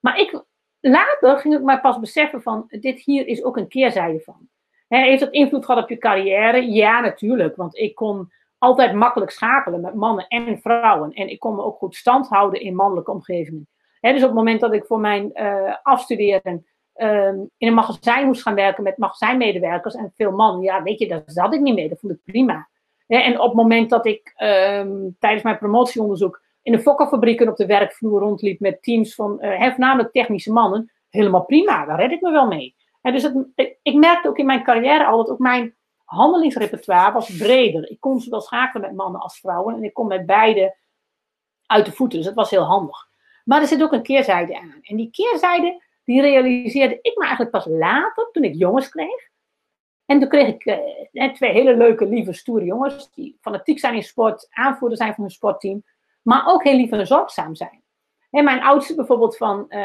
Maar ik, later ging ik mij pas beseffen van, dit hier is ook een keerzijde van. heeft dat invloed gehad op je carrière? Ja, natuurlijk. Want ik kon altijd makkelijk schakelen met mannen en vrouwen. En ik kon me ook goed stand houden in mannelijke omgevingen. dus op het moment dat ik voor mijn uh, afstuderen ehm, in een magazijn moest gaan werken met magazijnmedewerkers en veel mannen, ja, weet je, daar zat ik niet mee. Dat vond ik prima. en op het moment dat ik ehm, tijdens mijn promotieonderzoek in de fokkerfabrieken op de werkvloer rondliep met teams van, uh, namelijk technische mannen, helemaal prima, daar red ik me wel mee. Dus het, ik merkte ook in mijn carrière al dat ook mijn handelingsrepertoire was breder. Ik kon zowel schakelen met mannen als vrouwen en ik kon met beide uit de voeten. Dus dat was heel handig. Maar er zit ook een keerzijde aan. En die keerzijde, die realiseerde ik me eigenlijk pas later, toen ik jongens kreeg. En toen kreeg ik eh, twee hele leuke, lieve, stoere jongens, die fanatiek zijn in sport, aanvoerder zijn van hun sportteam, maar ook heel lief en zorgzaam zijn. En mijn oudste bijvoorbeeld van, uh,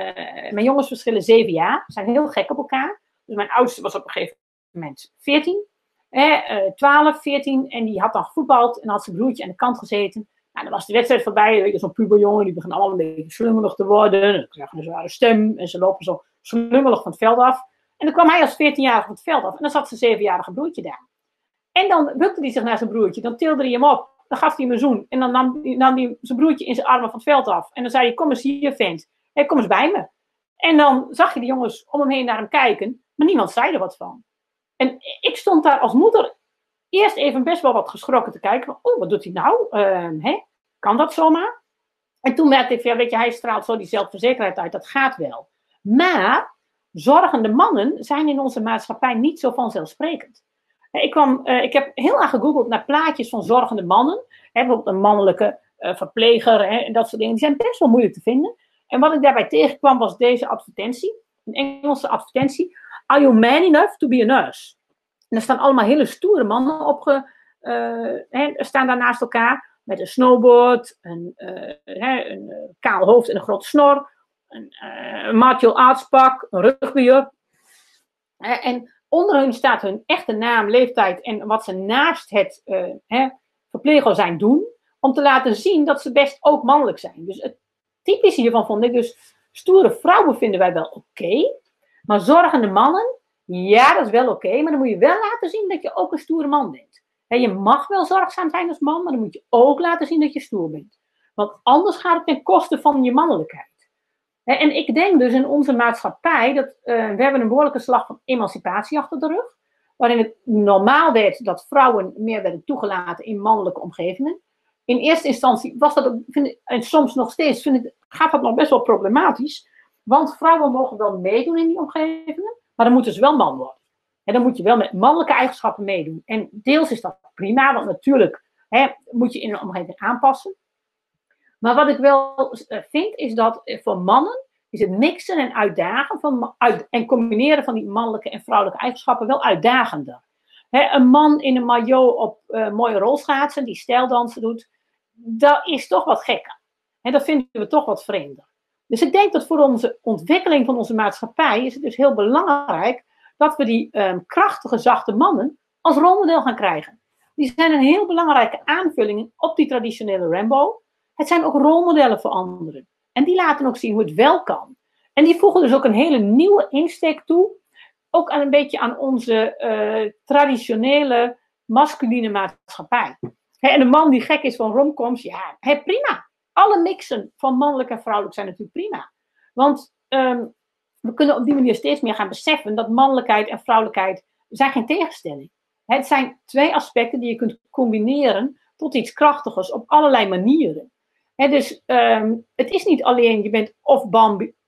mijn jongens verschillen zeven jaar, zijn heel gek op elkaar. Dus mijn oudste was op een gegeven moment 14, eh, 12, 14 en die had dan gevoetbald en had zijn broertje aan de kant gezeten. Nou, dan was de wedstrijd voorbij, zo'n puberjongen, die begon allemaal een beetje slungelig te worden. En krijgen een zware stem en ze lopen zo slungelig van het veld af. En dan kwam hij als 14-jarige van het veld af en dan zat zijn 7-jarige broertje daar. En dan bukte hij zich naar zijn broertje, dan tilde hij hem op, dan gaf hij hem een zoen. En dan nam, hij zijn broertje in zijn armen van het veld af. En dan zei hij, kom eens hier, vent. Kom eens bij me. En dan zag je de jongens om hem heen naar hem kijken. Maar niemand zei er wat van. En ik stond daar als moeder eerst even best wel wat geschrokken te kijken. Oh, wat doet hij nou? Hè? Kan dat zomaar? En toen merkte ik, ja, weet je, hij straalt zo die zelfverzekerdheid uit. Dat gaat wel. Maar zorgende mannen zijn in onze maatschappij niet zo vanzelfsprekend. Ik, kwam, uh, ik heb heel erg gegoogeld naar plaatjes van zorgende mannen. Hè, bijvoorbeeld een mannelijke uh, verpleger hè, en dat soort dingen. Die zijn best wel moeilijk te vinden. En wat ik daarbij tegenkwam was deze advertentie. Een Engelse advertentie. Are you man enough to be a nurse? En er staan allemaal hele stoere mannen op, uh, staan daar naast elkaar. Met een snowboard, een, uh, een uh, kaal hoofd en een grote snor. Een, een martial arts pak, een rugbyer. en onder hun staat hun echte naam, leeftijd en wat ze naast het verpleger zijn doen. Om te laten zien dat ze best ook mannelijk zijn. Dus het typische hiervan vond ik dus, stoere vrouwen vinden wij wel oké. Maar zorgende mannen, ja, dat is wel oké, maar dan moet je wel laten zien dat je ook een stoere man bent. je mag wel zorgzaam zijn als man, maar dan moet je ook laten zien dat je stoer bent. Want anders gaat het ten koste van je mannelijkheid. en ik denk dus in onze maatschappij dat uh, we hebben een behoorlijke slag van emancipatie achter de rug. Waarin het normaal werd dat vrouwen meer werden toegelaten in mannelijke omgevingen. In eerste instantie was dat, en soms nog steeds, vind ik, gaat dat nog best wel problematisch. Want vrouwen mogen wel meedoen in die omgevingen, maar dan moeten ze wel man worden. En dan moet je wel met mannelijke eigenschappen meedoen. En deels is dat prima, want natuurlijk hè, moet je in een omgeving aanpassen. Maar wat ik wel eh, vind, is dat eh, voor mannen is het mixen en uitdagen van, uit, en combineren van die mannelijke en vrouwelijke eigenschappen wel uitdagender. een man in een maillot op uh, mooie rolschaatsen, die stijldansen doet, dat is toch wat gekker. Dat vinden we toch wat vreemder. Dus ik denk dat voor onze ontwikkeling van onze maatschappij is het dus heel belangrijk dat we die um, krachtige, zachte mannen als rolmodel gaan krijgen. Die zijn een heel belangrijke aanvulling op die traditionele Rambo. Het zijn ook rolmodellen voor anderen. En die laten ook zien hoe het wel kan. En die voegen dus ook een hele nieuwe insteek toe. Ook aan een beetje aan onze uh, traditionele masculine maatschappij. en een man die gek is van romcoms, ja, prima alle mixen van mannelijk en vrouwelijk zijn natuurlijk prima. Want ehm, we kunnen op die manier steeds meer gaan beseffen dat mannelijkheid en vrouwelijkheid zijn geen tegenstelling. Het zijn twee aspecten die je kunt combineren tot iets krachtigers op allerlei manieren. dus ehm, het is niet alleen je bent of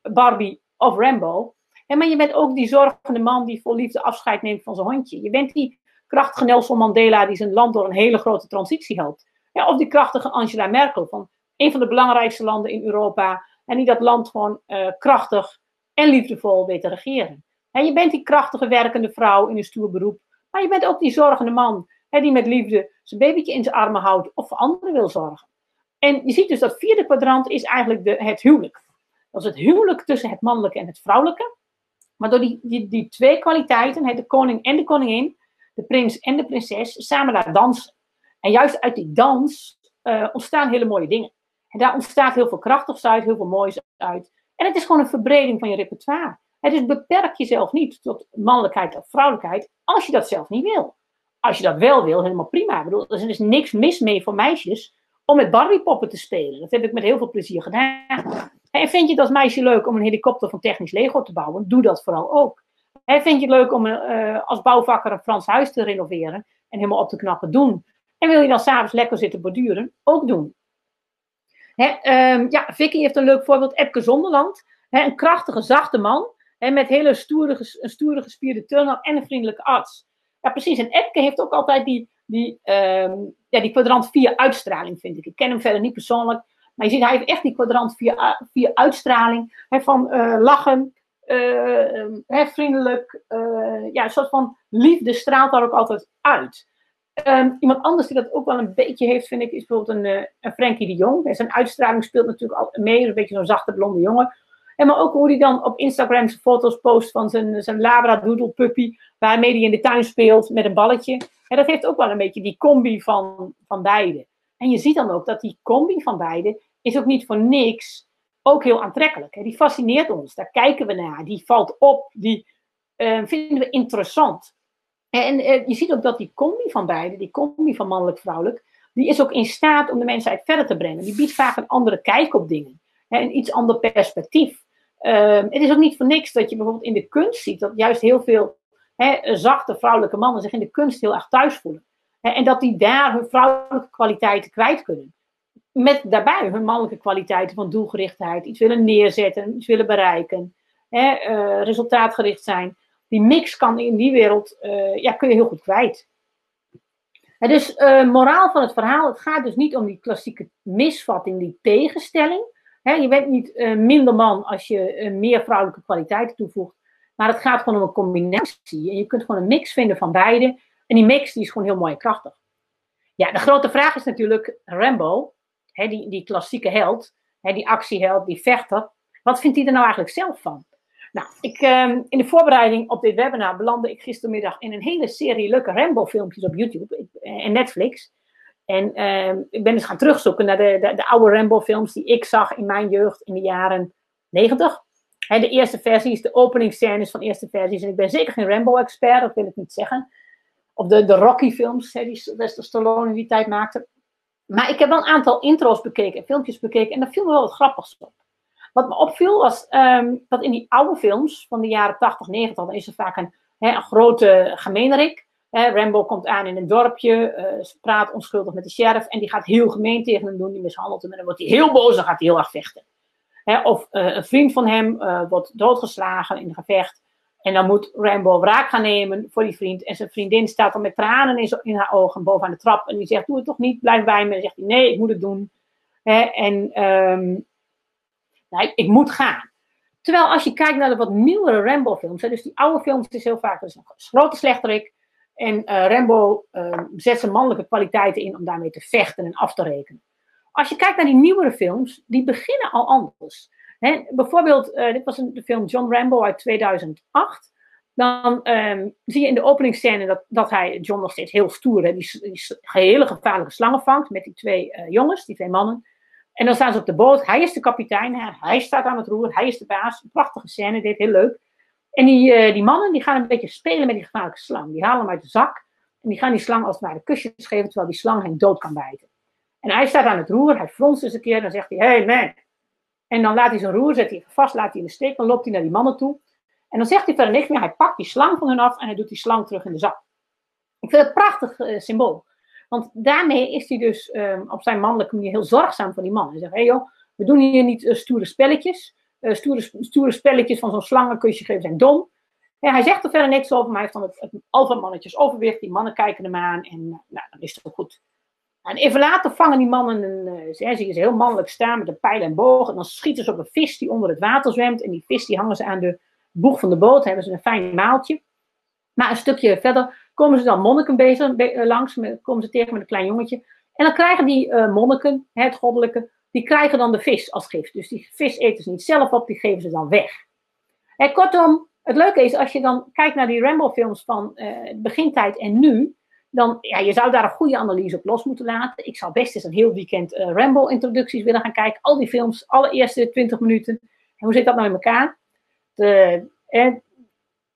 Barbie of Rambo, maar je bent ook die zorgende man die vol liefde afscheid neemt van zijn hondje. Je bent die krachtige Nelson Mandela die zijn land door een hele grote transitie helpt. Of die krachtige Angela Merkel van een van de belangrijkste landen in Europa. En die dat land gewoon uh, krachtig en liefdevol weet te regeren. En je bent die krachtige werkende vrouw in een stoer beroep. Maar je bent ook die zorgende man. Die met liefde zijn babytje in zijn armen houdt. Of voor anderen wil zorgen. En je ziet dus dat vierde kwadrant is eigenlijk de, het huwelijk. Dat is het huwelijk tussen het mannelijke en het vrouwelijke. Maar door die, die, die twee kwaliteiten, de koning en de koningin, de prins en de prinses, samen daar dansen. En juist uit die dans uh, ontstaan hele mooie dingen. En daar ontstaat heel veel krachtigs uit, heel veel moois uit. En het is gewoon een verbreding van je repertoire. dus beperk jezelf niet tot mannelijkheid of vrouwelijkheid als je dat zelf niet wil. Als je dat wel wil, helemaal prima. Ik bedoel, er is niks mis mee voor meisjes om met Barbiepoppen te spelen. Dat heb ik met heel veel plezier gedaan. En vind je het als meisje leuk om een helikopter van technisch Lego te bouwen? Doe dat vooral ook. En vind je het leuk om uh, als bouwvakker een Frans huis te renoveren en helemaal op te knappen? Doen. En wil je dan s'avonds lekker zitten borduren? Ook doen. Um, ja, Vicky heeft een leuk voorbeeld. Epke Zonderland. Een krachtige, zachte man. Hè, met hele stoere, een stoere gespierde tunnel en een vriendelijke arts. Ja, precies. En Epke heeft ook altijd die, die, um, ja, die kwadrant 4 uitstraling, vind ik. Ik ken hem verder niet persoonlijk. Maar je ziet, hij heeft echt die kwadrant 4 uitstraling. Hè, van uh, lachen, uh, vriendelijk. Uh, ja, een soort van liefde straalt daar ook altijd uit. Um, iemand anders die dat ook wel een beetje heeft, vind ik, is bijvoorbeeld een, uh, een Frankie de Jong. Zijn uitstraling speelt natuurlijk al mee, een beetje zo'n zachte blonde jongen. En maar ook hoe hij dan op Instagram zijn foto's post van zijn, zijn Labradoodle puppy, waarmee hij in de tuin speelt met een balletje. En dat heeft ook wel een beetje die combi van, van beide. En je ziet dan ook dat die combi van beide is ook niet voor niks ook heel aantrekkelijk. Die fascineert ons, daar kijken we naar, die valt op, die uh, vinden we interessant. En uh, je ziet ook dat die combi van beide, die combi van mannelijk-vrouwelijk, die is ook in staat om de mensheid verder te brengen. Die biedt vaak een andere kijk op dingen, hè? een iets ander perspectief. Uh, het is ook niet voor niks dat je bijvoorbeeld in de kunst ziet dat juist heel veel hè, zachte vrouwelijke mannen zich in de kunst heel erg thuis voelen. Hè, en dat die daar hun vrouwelijke kwaliteiten kwijt kunnen met daarbij hun mannelijke kwaliteiten van doelgerichtheid, iets willen neerzetten, iets willen bereiken, hè, uh, resultaatgericht zijn. Die mix kan in die wereld, uh, ja, kun je heel goed kwijt. Dus, uh, moraal van het verhaal, het gaat dus niet om die klassieke misvatting, die tegenstelling. Je bent niet minder man als je meer vrouwelijke kwaliteiten toevoegt, maar het gaat gewoon om een combinatie. En je kunt gewoon een mix vinden van beide. En die mix die is gewoon heel mooi en krachtig. Ja, de grote vraag is natuurlijk, Rambo, die, die klassieke held, die actieheld, die vechter, wat vindt hij er nou eigenlijk zelf van? Nou, ik, um, in de voorbereiding op dit webinar belandde ik gistermiddag in een hele serie leuke Rambo-filmpjes op YouTube en Netflix. En um, ik ben dus gaan terugzoeken naar de, de, de oude Rambo-films die ik zag in mijn jeugd in de jaren 90. He, de eerste versies, de openingsscènes van de eerste versies. En ik ben zeker geen Rambo-expert, dat wil ik niet zeggen. Of de, de Rocky-films, die Sylvester Stallone in die tijd maakte. Maar ik heb wel een aantal intro's bekeken, filmpjes bekeken, en daar viel me wel wat grappigs op. Wat me opviel was um, dat in die oude films van de jaren 80, 90, dan is er vaak een, een grote gemeenrik. Rambo komt aan in een dorpje, uh, ze praat onschuldig met de sheriff en die gaat heel gemeen tegen hem doen, die mishandelt hem en dan wordt hij heel boos en gaat hij heel erg vechten. Of uh, een vriend van hem uh, wordt doodgeslagen in een gevecht en dan moet Rambo wraak gaan nemen voor die vriend. En zijn vriendin staat dan met tranen in, haar ogen bovenaan de trap. En die zegt, doe het toch niet, blijf bij me. En zegt hij, nee, ik moet het doen. en um, nou, ik moet gaan. Terwijl als je kijkt naar de wat nieuwere Rambo-films, dus die oude films is heel vaak dus een grote slechterik. En uh, Rambo uh, zet zijn mannelijke kwaliteiten in om daarmee te vechten en af te rekenen. Als je kijkt naar die nieuwere films, die beginnen al anders bijvoorbeeld, uh, dit was een, de film John Rambo uit 2008. Dan um, zie je in de openingsscène dat, dat hij, John nog steeds heel stoer, hè, die, die hele gevaarlijke slangen vangt met die twee uh, jongens, die twee mannen. En dan staan ze op de boot. Hij is de kapitein, hij staat aan het roer, hij is de baas. Een prachtige scène, dit heel leuk. En die, uh, die mannen die gaan een beetje spelen met die gevaarlijke slang. Die halen hem uit de zak en die gaan die slang als het ware kusjes geven, terwijl die slang hem dood kan bijten. En hij staat aan het roer, hij fronst eens een keer, dan zegt hij: Hey man, en dan laat hij zijn roer, zet hij vast, laat hij in de steek, dan loopt hij naar die mannen toe. En dan zegt hij verder niks meer, hij pakt die slang van hun af en hij doet die slang terug in de zak. Ik vind het een prachtig uh, symbool. Want daarmee is hij dus uh, op zijn mannelijke manier heel zorgzaam voor die man. Hij zegt, hé hey joh, we doen hier niet uh, stoere spelletjes. Uh, stoere, stoere spelletjes van zo'n slangenkusje geven zijn dom. Ja, hij zegt er verder niks over, maar hij heeft dan het, het alfamannetjes overwicht. Die mannen kijken hem aan en nou, dan is het goed. En even later vangen die mannen een, je ze heel mannelijk staan met een pijl en boog. En dan schieten ze op een vis die onder het water zwemt. En die vis die hangen ze aan de boeg van de boot. Hebben ze een fijn maaltje. Maar een stukje verder komen ze dan monniken bezig, be langs. Komen ze tegen met een klein jongetje. En dan krijgen die uh, monniken, het goddelijke, die krijgen dan de vis als gift. Dus die vis eten ze niet zelf op, die geven ze dan weg. En kortom, het leuke is als je dan kijkt naar die Rambo-films van uh, begintijd en nu dan, ja, je zou daar een goede analyse op los moeten laten. Ik zou best eens een heel weekend uh, Rambo-introducties willen gaan kijken. Al die films, alle eerste 20 minuten. En hoe zit dat nou in elkaar? De, En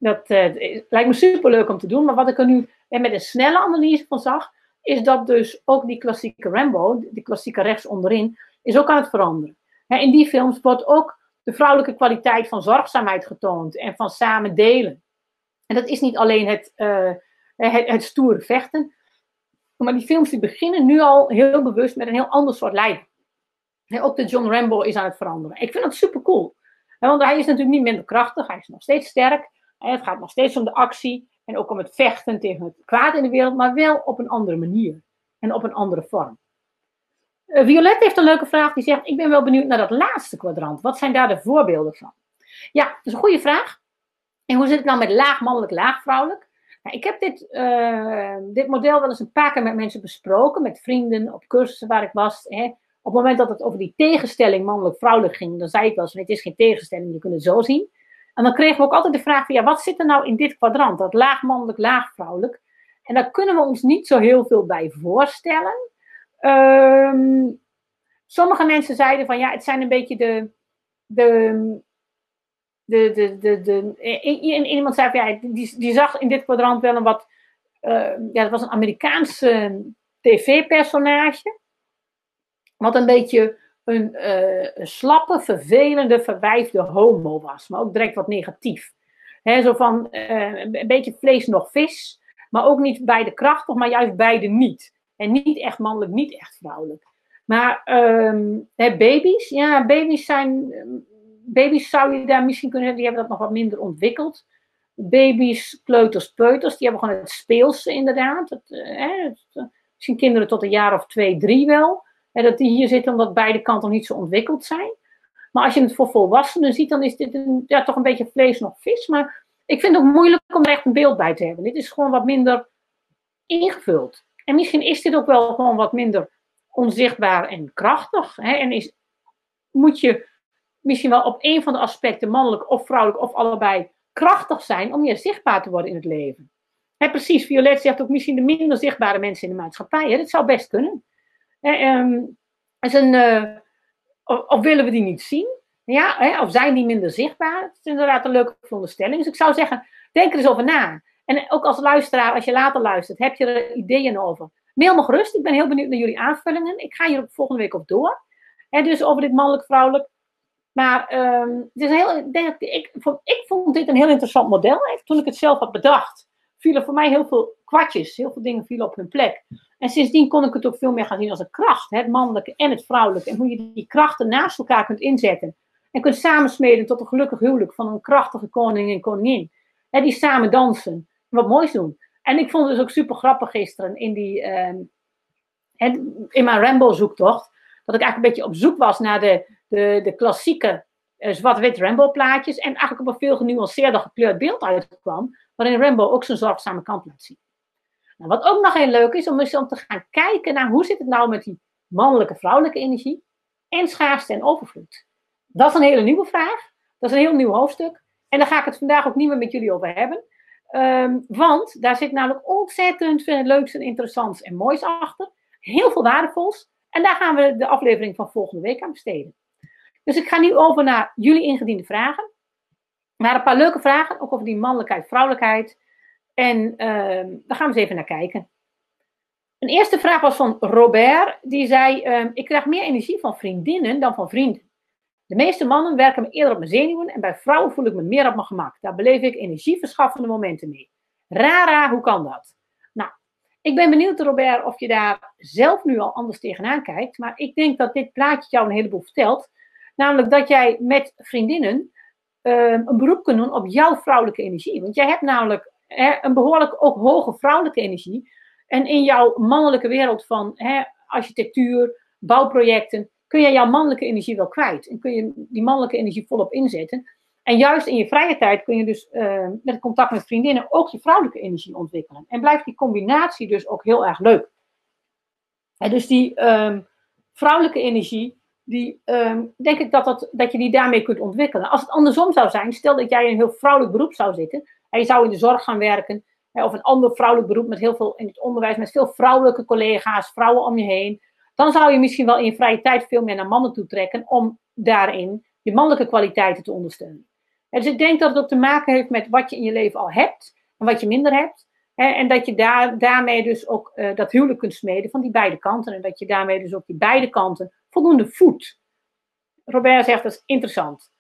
dat uh, lijkt me super leuk om te doen. Maar wat ik er nu en met een snelle analyse van zag, is dat dus ook die klassieke Rambo, die klassieke rechts onderin, is ook aan het veranderen. in die films wordt ook de vrouwelijke kwaliteit van zorgzaamheid getoond en van samen delen. En dat is niet alleen het, uh, het, stoere vechten, maar die films die beginnen nu al heel bewust met een heel ander soort lijden. ook de John Rambo is aan het veranderen. Ik vind dat super cool. Want hij is natuurlijk niet minder krachtig, hij is nog steeds sterk. Het gaat nog steeds om de actie en ook om het vechten tegen het kwaad in de wereld, maar wel op een andere manier en op een andere vorm. Uh, Violet heeft een leuke vraag die zegt: Ik ben wel benieuwd naar dat laatste kwadrant. Wat zijn daar de voorbeelden van? Ja, dat is een goede vraag. En hoe zit het nou met laag mannelijk, laag vrouwelijk? Nou, ik heb dit, uh, dit model wel eens een paar keer met mensen besproken, met vrienden op cursussen waar ik was. Hè. Op het moment dat het over die tegenstelling mannelijk-vrouwelijk ging, dan zei ik wel eens: Het is geen tegenstelling, je kunt het zo zien. En dan kregen we ook altijd de vraag van, ja, wat zit er nou in dit kwadrant? Dat laag mannelijk, laag vrouwelijk. En daar kunnen we ons niet zo heel veel bij voorstellen. Ehm, sommige mensen zeiden van, ja, het zijn een beetje de... de de, de, de, de, iemand zei ja, die, die zag in dit kwadrant wel een wat, uh, ja, dat was een Amerikaanse tv-personage, wat een beetje een, uh, slappe, vervelende, verwijfde homo was. Maar ook direct wat negatief. He, zo van uh, een beetje vlees nog vis. Maar ook niet beide krachtig, maar juist beide niet. En niet echt mannelijk, niet echt vrouwelijk. Maar um, baby's, ja, baby's zijn. Baby's zou je daar misschien kunnen hebben, die hebben dat nog wat minder ontwikkeld. Baby's, kleuters, peuters, die hebben gewoon het speelse inderdaad. Uh, misschien kinderen tot een jaar of twee, drie wel. En dat die hier zitten omdat beide kanten niet zo ontwikkeld zijn. Maar als je het voor volwassenen ziet, dan is dit een, ja, toch een beetje vlees nog vis. Maar ik vind het ook moeilijk om er echt een beeld bij te hebben. Dit is gewoon wat minder ingevuld. En misschien is dit ook wel gewoon wat minder onzichtbaar en krachtig. Hè? En is, moet je misschien wel op een van de aspecten, mannelijk of vrouwelijk of allebei, krachtig zijn om meer zichtbaar te worden in het leven. Hè, precies, Violet zegt ook misschien de minder zichtbare mensen in de maatschappij. Hè? Dat zou best kunnen. Um, is een, uh, of, willen we die niet zien? Ja, hè, of zijn die minder zichtbaar? Dat is inderdaad een leuke veronderstelling. Dus ik zou zeggen, denk er eens over na. En ook als luisteraar, als je later luistert, heb je er ideeën over? Mail me gerust. Ik ben heel benieuwd naar jullie aanvullingen. Ik ga hier volgende week op door. Hè, dus over dit mannelijk-vrouwelijk. Maar um, het is heel, ik, vond, ik vond dit een heel interessant model. Toen ik het zelf had bedacht, vielen voor mij heel veel kwartjes. Heel veel dingen vielen op hun plek. En sindsdien kon ik het ook veel meer gaan zien als een kracht. Het mannelijke en het vrouwelijke. En hoe je die krachten naast elkaar kunt inzetten. En kunt samensmeden tot een gelukkig huwelijk van een krachtige koning en koningin. En die samen dansen. En wat moois doen. En ik vond het dus ook super grappig gisteren in, die, uh, in mijn Rambo-zoektocht. Dat ik eigenlijk een beetje op zoek was naar de, de, de klassieke uh, zwart-wit Rambo-plaatjes. En eigenlijk op een veel genuanceerder gekleurd beeld uitkwam. Waarin Rambo ook zijn zorgzame kant laat zien. Nou, wat ook nog heel leuk is, om eens om te gaan kijken naar hoe zit het nou met die mannelijke, vrouwelijke energie en schaarste en overvloed. Dat is een hele nieuwe vraag. Dat is een heel nieuw hoofdstuk. En daar ga ik het vandaag ook niet meer met jullie over hebben. Um, want daar zit namelijk ontzettend veel leuks en interessants en moois achter. Heel veel waardevols. En daar gaan we de aflevering van volgende week aan besteden. Dus ik ga nu over naar jullie ingediende vragen. Maar een paar leuke vragen, ook over die mannelijkheid, vrouwelijkheid. En uh, daar gaan we eens even naar kijken. Een eerste vraag was van Robert. Die zei: uh, Ik krijg meer energie van vriendinnen dan van vrienden. De meeste mannen werken me eerder op mijn zenuwen en bij vrouwen voel ik me meer op mijn gemak. Daar beleef ik energieverschaffende momenten mee. Rara, hoe kan dat? Nou, ik ben benieuwd, Robert, of je daar zelf nu al anders tegenaan kijkt. Maar ik denk dat dit plaatje jou een heleboel vertelt. Namelijk dat jij met vriendinnen uh, een beroep kunt doen op jouw vrouwelijke energie. Want jij hebt namelijk een behoorlijk ook hoge vrouwelijke energie. En in jouw mannelijke wereld van hè, architectuur, bouwprojecten, kun je jouw mannelijke energie wel kwijt. En kun je die mannelijke energie volop inzetten. En juist in je vrije tijd kun je dus uh, met contact met vriendinnen ook je vrouwelijke energie ontwikkelen. En blijft die combinatie dus ook heel erg leuk. Dus die um, vrouwelijke energie, die um, denk ik dat, dat, dat je die daarmee kunt ontwikkelen. Als het andersom zou zijn, stel dat jij in een heel vrouwelijk beroep zou zitten, hij zou in de zorg gaan werken. Of een ander vrouwelijk beroep met heel veel in het onderwijs, met veel vrouwelijke collega's, vrouwen om je heen. Dan zou je misschien wel in je vrije tijd veel meer naar mannen toe trekken om daarin je mannelijke kwaliteiten te ondersteunen. dus ik denk dat het ook te maken heeft met wat je in je leven al hebt en wat je minder hebt. En dat je daar, daarmee dus ook uh, dat huwelijk kunt smeden van die beide kanten. En dat je daarmee dus ook die beide kanten voldoende voedt. Robert zegt dat is interessant.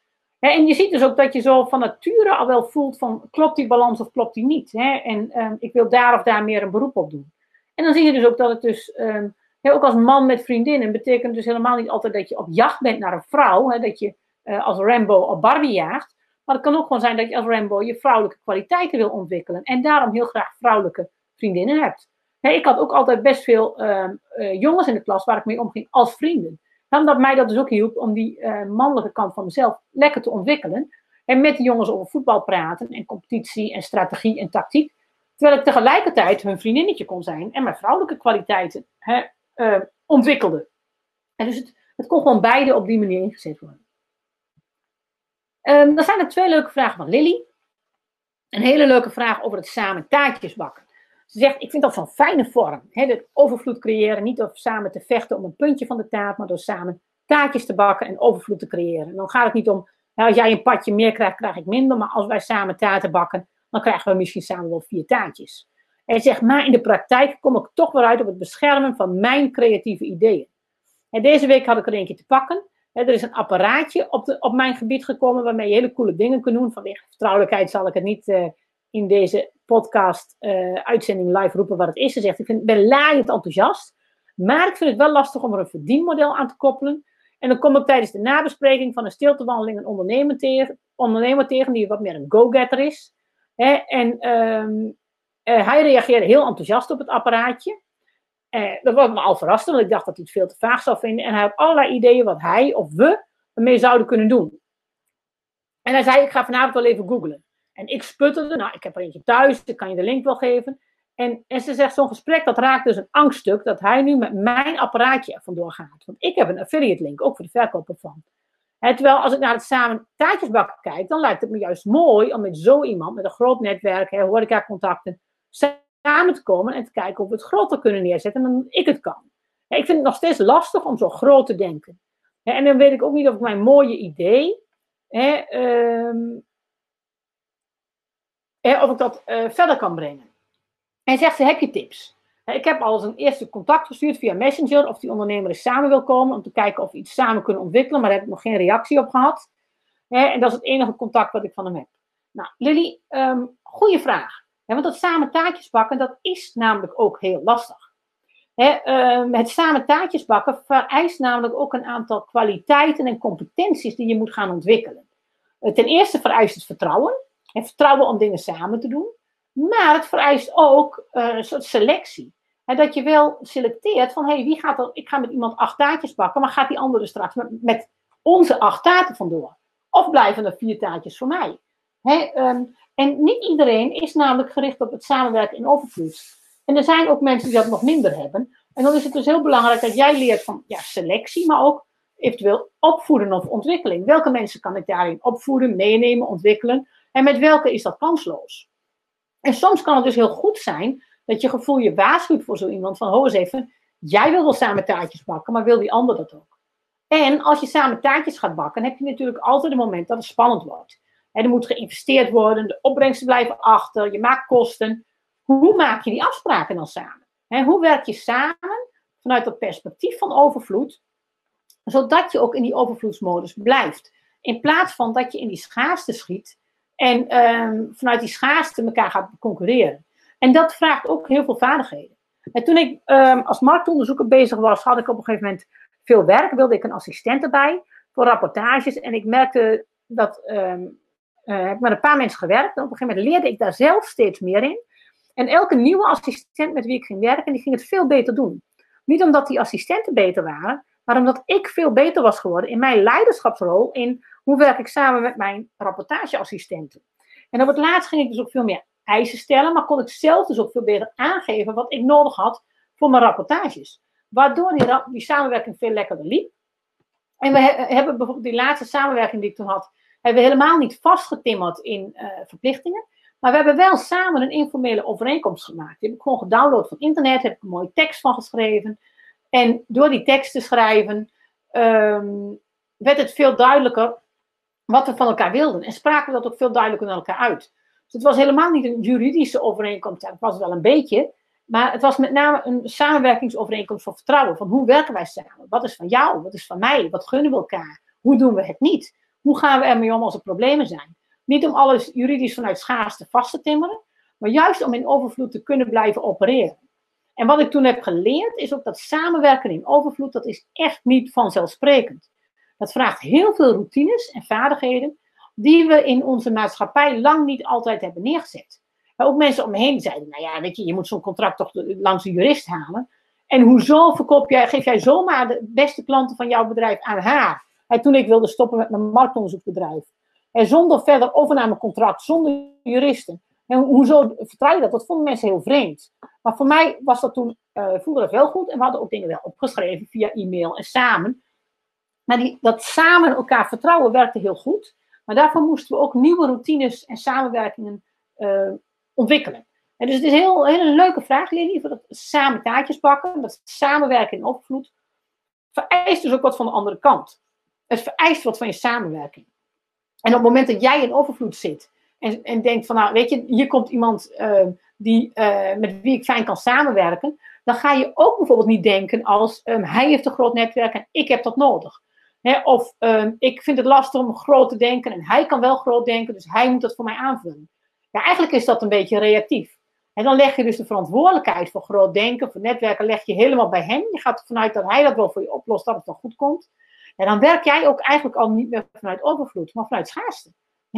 En je ziet dus ook dat je zo van nature al wel voelt van klopt die balans of klopt die niet. En um, ik wil daar of daar meer een beroep op doen. En dan zie je dus ook dat het dus, um, ook als man met vriendinnen, betekent dus helemaal niet altijd dat je op jacht bent naar een vrouw. Dat je uh, als Rambo op Barbie jaagt. Maar het kan ook gewoon zijn dat je als Rambo je vrouwelijke kwaliteiten wil ontwikkelen. En daarom heel graag vrouwelijke vriendinnen hebt. ik had ook altijd best veel uh, uh, jongens in de klas waar ik mee omging als vrienden. Omdat mij dat dus ook hielp om die uh, mannelijke kant van mezelf lekker te ontwikkelen. En met die jongens over voetbal praten en competitie en strategie en tactiek. Terwijl ik tegelijkertijd hun vriendinnetje kon zijn en mijn vrouwelijke kwaliteiten hè, ontwikkelde. En dus het, het kon gewoon beide op die manier ingezet worden. Um, dan zijn er twee leuke vragen van Lily. Een hele leuke vraag over het samen taartjes bakken. Ze zegt, ik vind dat zo'n fijne vorm. Hè, het overvloed creëren, niet door samen te vechten om een puntje van de taart, maar door samen taartjes te bakken en overvloed te creëren. En dan gaat het niet om, nou, als jij een padje meer krijgt, krijg ik minder. Maar als wij samen taarten bakken, dan krijgen we misschien samen wel vier taartjes. En zegt, maar in de praktijk kom ik toch weer uit op het beschermen van mijn creatieve ideeën. En deze week had ik er eentje te pakken er is een apparaatje op, de, op mijn gebied gekomen waarmee je hele coole dingen kunt doen. Vanwege vertrouwelijkheid zal ik het niet uh, in deze podcast uh, uitzending live roepen wat het is. Ze zegt, ik vind, ben laaiend enthousiast, maar ik vind het wel lastig om er een verdienmodel aan te koppelen. En dan kom ik tijdens de nabespreking van een stiltewandeling een ondernemer tegen, ondernemer tegen die wat meer een go-getter is. Hè, en um, uh, hij reageerde heel enthousiast op het apparaatje. Eh, dat was me al verrast, want ik dacht dat hij het veel te vaag zou vinden. En hij had allerlei ideeën wat hij of we ermee zouden kunnen doen. En hij zei, ik ga vanavond wel even googlen. En ik sputterde, nou, ik heb er eentje thuis, ik kan je de link wel geven. En, en ze zegt, zo'n gesprek, dat raakt dus een angststuk, dat hij nu met mijn apparaatje vandoor gaat. Want ik heb een affiliate link, ook voor de verkoop ervan. En terwijl als ik naar het samen taartjesbakken kijk, dan lijkt het me juist mooi om met zo iemand, met een groot netwerk, horeca-contacten, samen te komen en te kijken of we het groter kunnen neerzetten dan ik het kan. Ik vind het nog steeds lastig om zo groot te denken. En dan weet ik ook niet of ik mijn mooie idee, ehm, of ik dat eh, verder kan brengen. En zegt ze, heb je tips? Ik heb al eens een eerste contact gestuurd via Messenger of die ondernemer eens samen wil komen om te kijken of we iets samen kunnen ontwikkelen, maar daar heb ik nog geen reactie op gehad. En dat is het enige contact wat ik van hem heb. Nou, Lily, um, goede vraag want dat samen taartjes bakken, dat is namelijk ook heel lastig. Ehm, het samen taartjes bakken vereist namelijk ook een aantal kwaliteiten en competenties die je moet gaan ontwikkelen. Eh, ten eerste vereist het vertrouwen. En vertrouwen om dingen samen te doen. Maar het vereist ook uh, een soort selectie. dat je wel selecteert van, hey, wie gaat er, ik ga met iemand acht taartjes bakken, maar gaat die andere straks met, met onze acht taarten vandoor? Of blijven er vier taartjes voor mij? He, um, en niet iedereen is namelijk gericht op het samenwerken in overvloed. En er zijn ook mensen die dat nog minder hebben. En dan is het dus heel belangrijk dat jij leert van ja, selectie, maar ook eventueel opvoeden of ontwikkeling. Welke mensen kan ik daarin opvoeden, meenemen, ontwikkelen? En met welke is dat kansloos? En soms kan het dus heel goed zijn dat je gevoel je waarschuwt voor zo iemand van, ho eens even, jij wil wel samen taartjes bakken, maar wil die ander dat ook? En als je samen taartjes gaat bakken, heb je natuurlijk altijd een moment dat het spannend wordt er moet geïnvesteerd worden, de opbrengsten blijven achter, je maakt kosten. Hoe maak je die afspraken dan samen? hoe werk je samen vanuit dat perspectief van overvloed, zodat je ook in die overvloedsmodus blijft? In plaats van dat je in die schaarste schiet en ehm, vanuit die schaarste elkaar gaat concurreren. En dat vraagt ook heel veel vaardigheden. En toen ik um, als marktonderzoeker bezig was, had ik op een gegeven moment veel werk. Wilde ik een assistent erbij voor rapportages. En ik merkte dat ehm, uh, heb met een paar mensen gewerkt. En op een gegeven moment leerde ik daar zelf steeds meer in. En elke nieuwe assistent met wie ik ging werken, die ging het veel beter doen. Niet omdat die assistenten beter waren, maar omdat ik veel beter was geworden in mijn leiderschapsrol. In hoe werk ik samen met mijn rapportageassistenten. En op het laatst ging ik dus ook veel meer eisen stellen, maar kon ik zelf dus ook veel beter aangeven wat ik nodig had voor mijn rapportages. Waardoor die, die samenwerking veel lekkerder liep. En we hebben bijvoorbeeld die laatste samenwerking die ik toen had, hebben we helemaal niet vastgetimmerd in uh, verplichtingen. Maar we hebben wel samen een informele overeenkomst gemaakt. Die heb ik gewoon gedownload van internet, heb ik een mooie tekst van geschreven. En door die tekst te schrijven, um, werd het veel duidelijker wat we van elkaar wilden. En spraken we dat ook veel duidelijker naar elkaar uit. Dus het was helemaal niet een juridische overeenkomst. Het was wel een beetje. Maar het was met name een samenwerkingsovereenkomst van vertrouwen. Van hoe werken wij samen? Wat is van jou? Wat is van mij? Wat gunnen we elkaar? Hoe doen we het niet? Hoe gaan we ermee om als er problemen zijn? Niet om alles juridisch vanuit schaarste vast te timmeren, maar juist om in overvloed te kunnen blijven opereren. En wat ik toen heb geleerd, is ook dat samenwerken in overvloed, dat is echt niet vanzelfsprekend. Dat vraagt heel veel routines en vaardigheden die we in onze maatschappij lang niet altijd hebben neergezet. Ook mensen om me heen zeiden, nou ja, weet je, je moet zo'n contract toch langs een jurist halen. En hoezo verkoop jij, geef jij zomaar de beste klanten van jouw bedrijf aan haar? En toen ik wilde stoppen met mijn marktonderzoekbedrijf. En zonder verder overnamecontract, zonder juristen. En hoezo vertrouw je dat? Dat vonden mensen heel vreemd. Maar voor mij was dat toen, uh, voelde dat wel goed. En we hadden ook dingen wel opgeschreven via e-mail en samen. Maar die, dat samen elkaar vertrouwen werkte heel goed. Maar daarvoor moesten we ook nieuwe routines en samenwerkingen uh, ontwikkelen. En dus het is een heel, hele leuke vraag, voor dat samen taartjes bakken, dat samenwerken in opvloed, vereist dus ook wat van de andere kant. Het vereist wat van je samenwerking. En op het moment dat jij in overvloed zit en, en denkt van, nou, weet je, hier komt iemand uh, die, uh, met wie ik fijn kan samenwerken, dan ga je ook bijvoorbeeld niet denken als um, hij heeft een groot netwerk en ik heb dat nodig. of um, ik vind het lastig om groot te denken en hij kan wel groot denken, dus hij moet dat voor mij aanvullen. Ja, eigenlijk is dat een beetje reactief. En dan leg je dus de verantwoordelijkheid voor groot denken, voor netwerken, leg je helemaal bij hem. Je gaat ervan uit dat hij dat wel voor je oplost, dat het dan goed komt. En dan werk jij ook eigenlijk al niet meer vanuit overvloed, maar vanuit schaarste.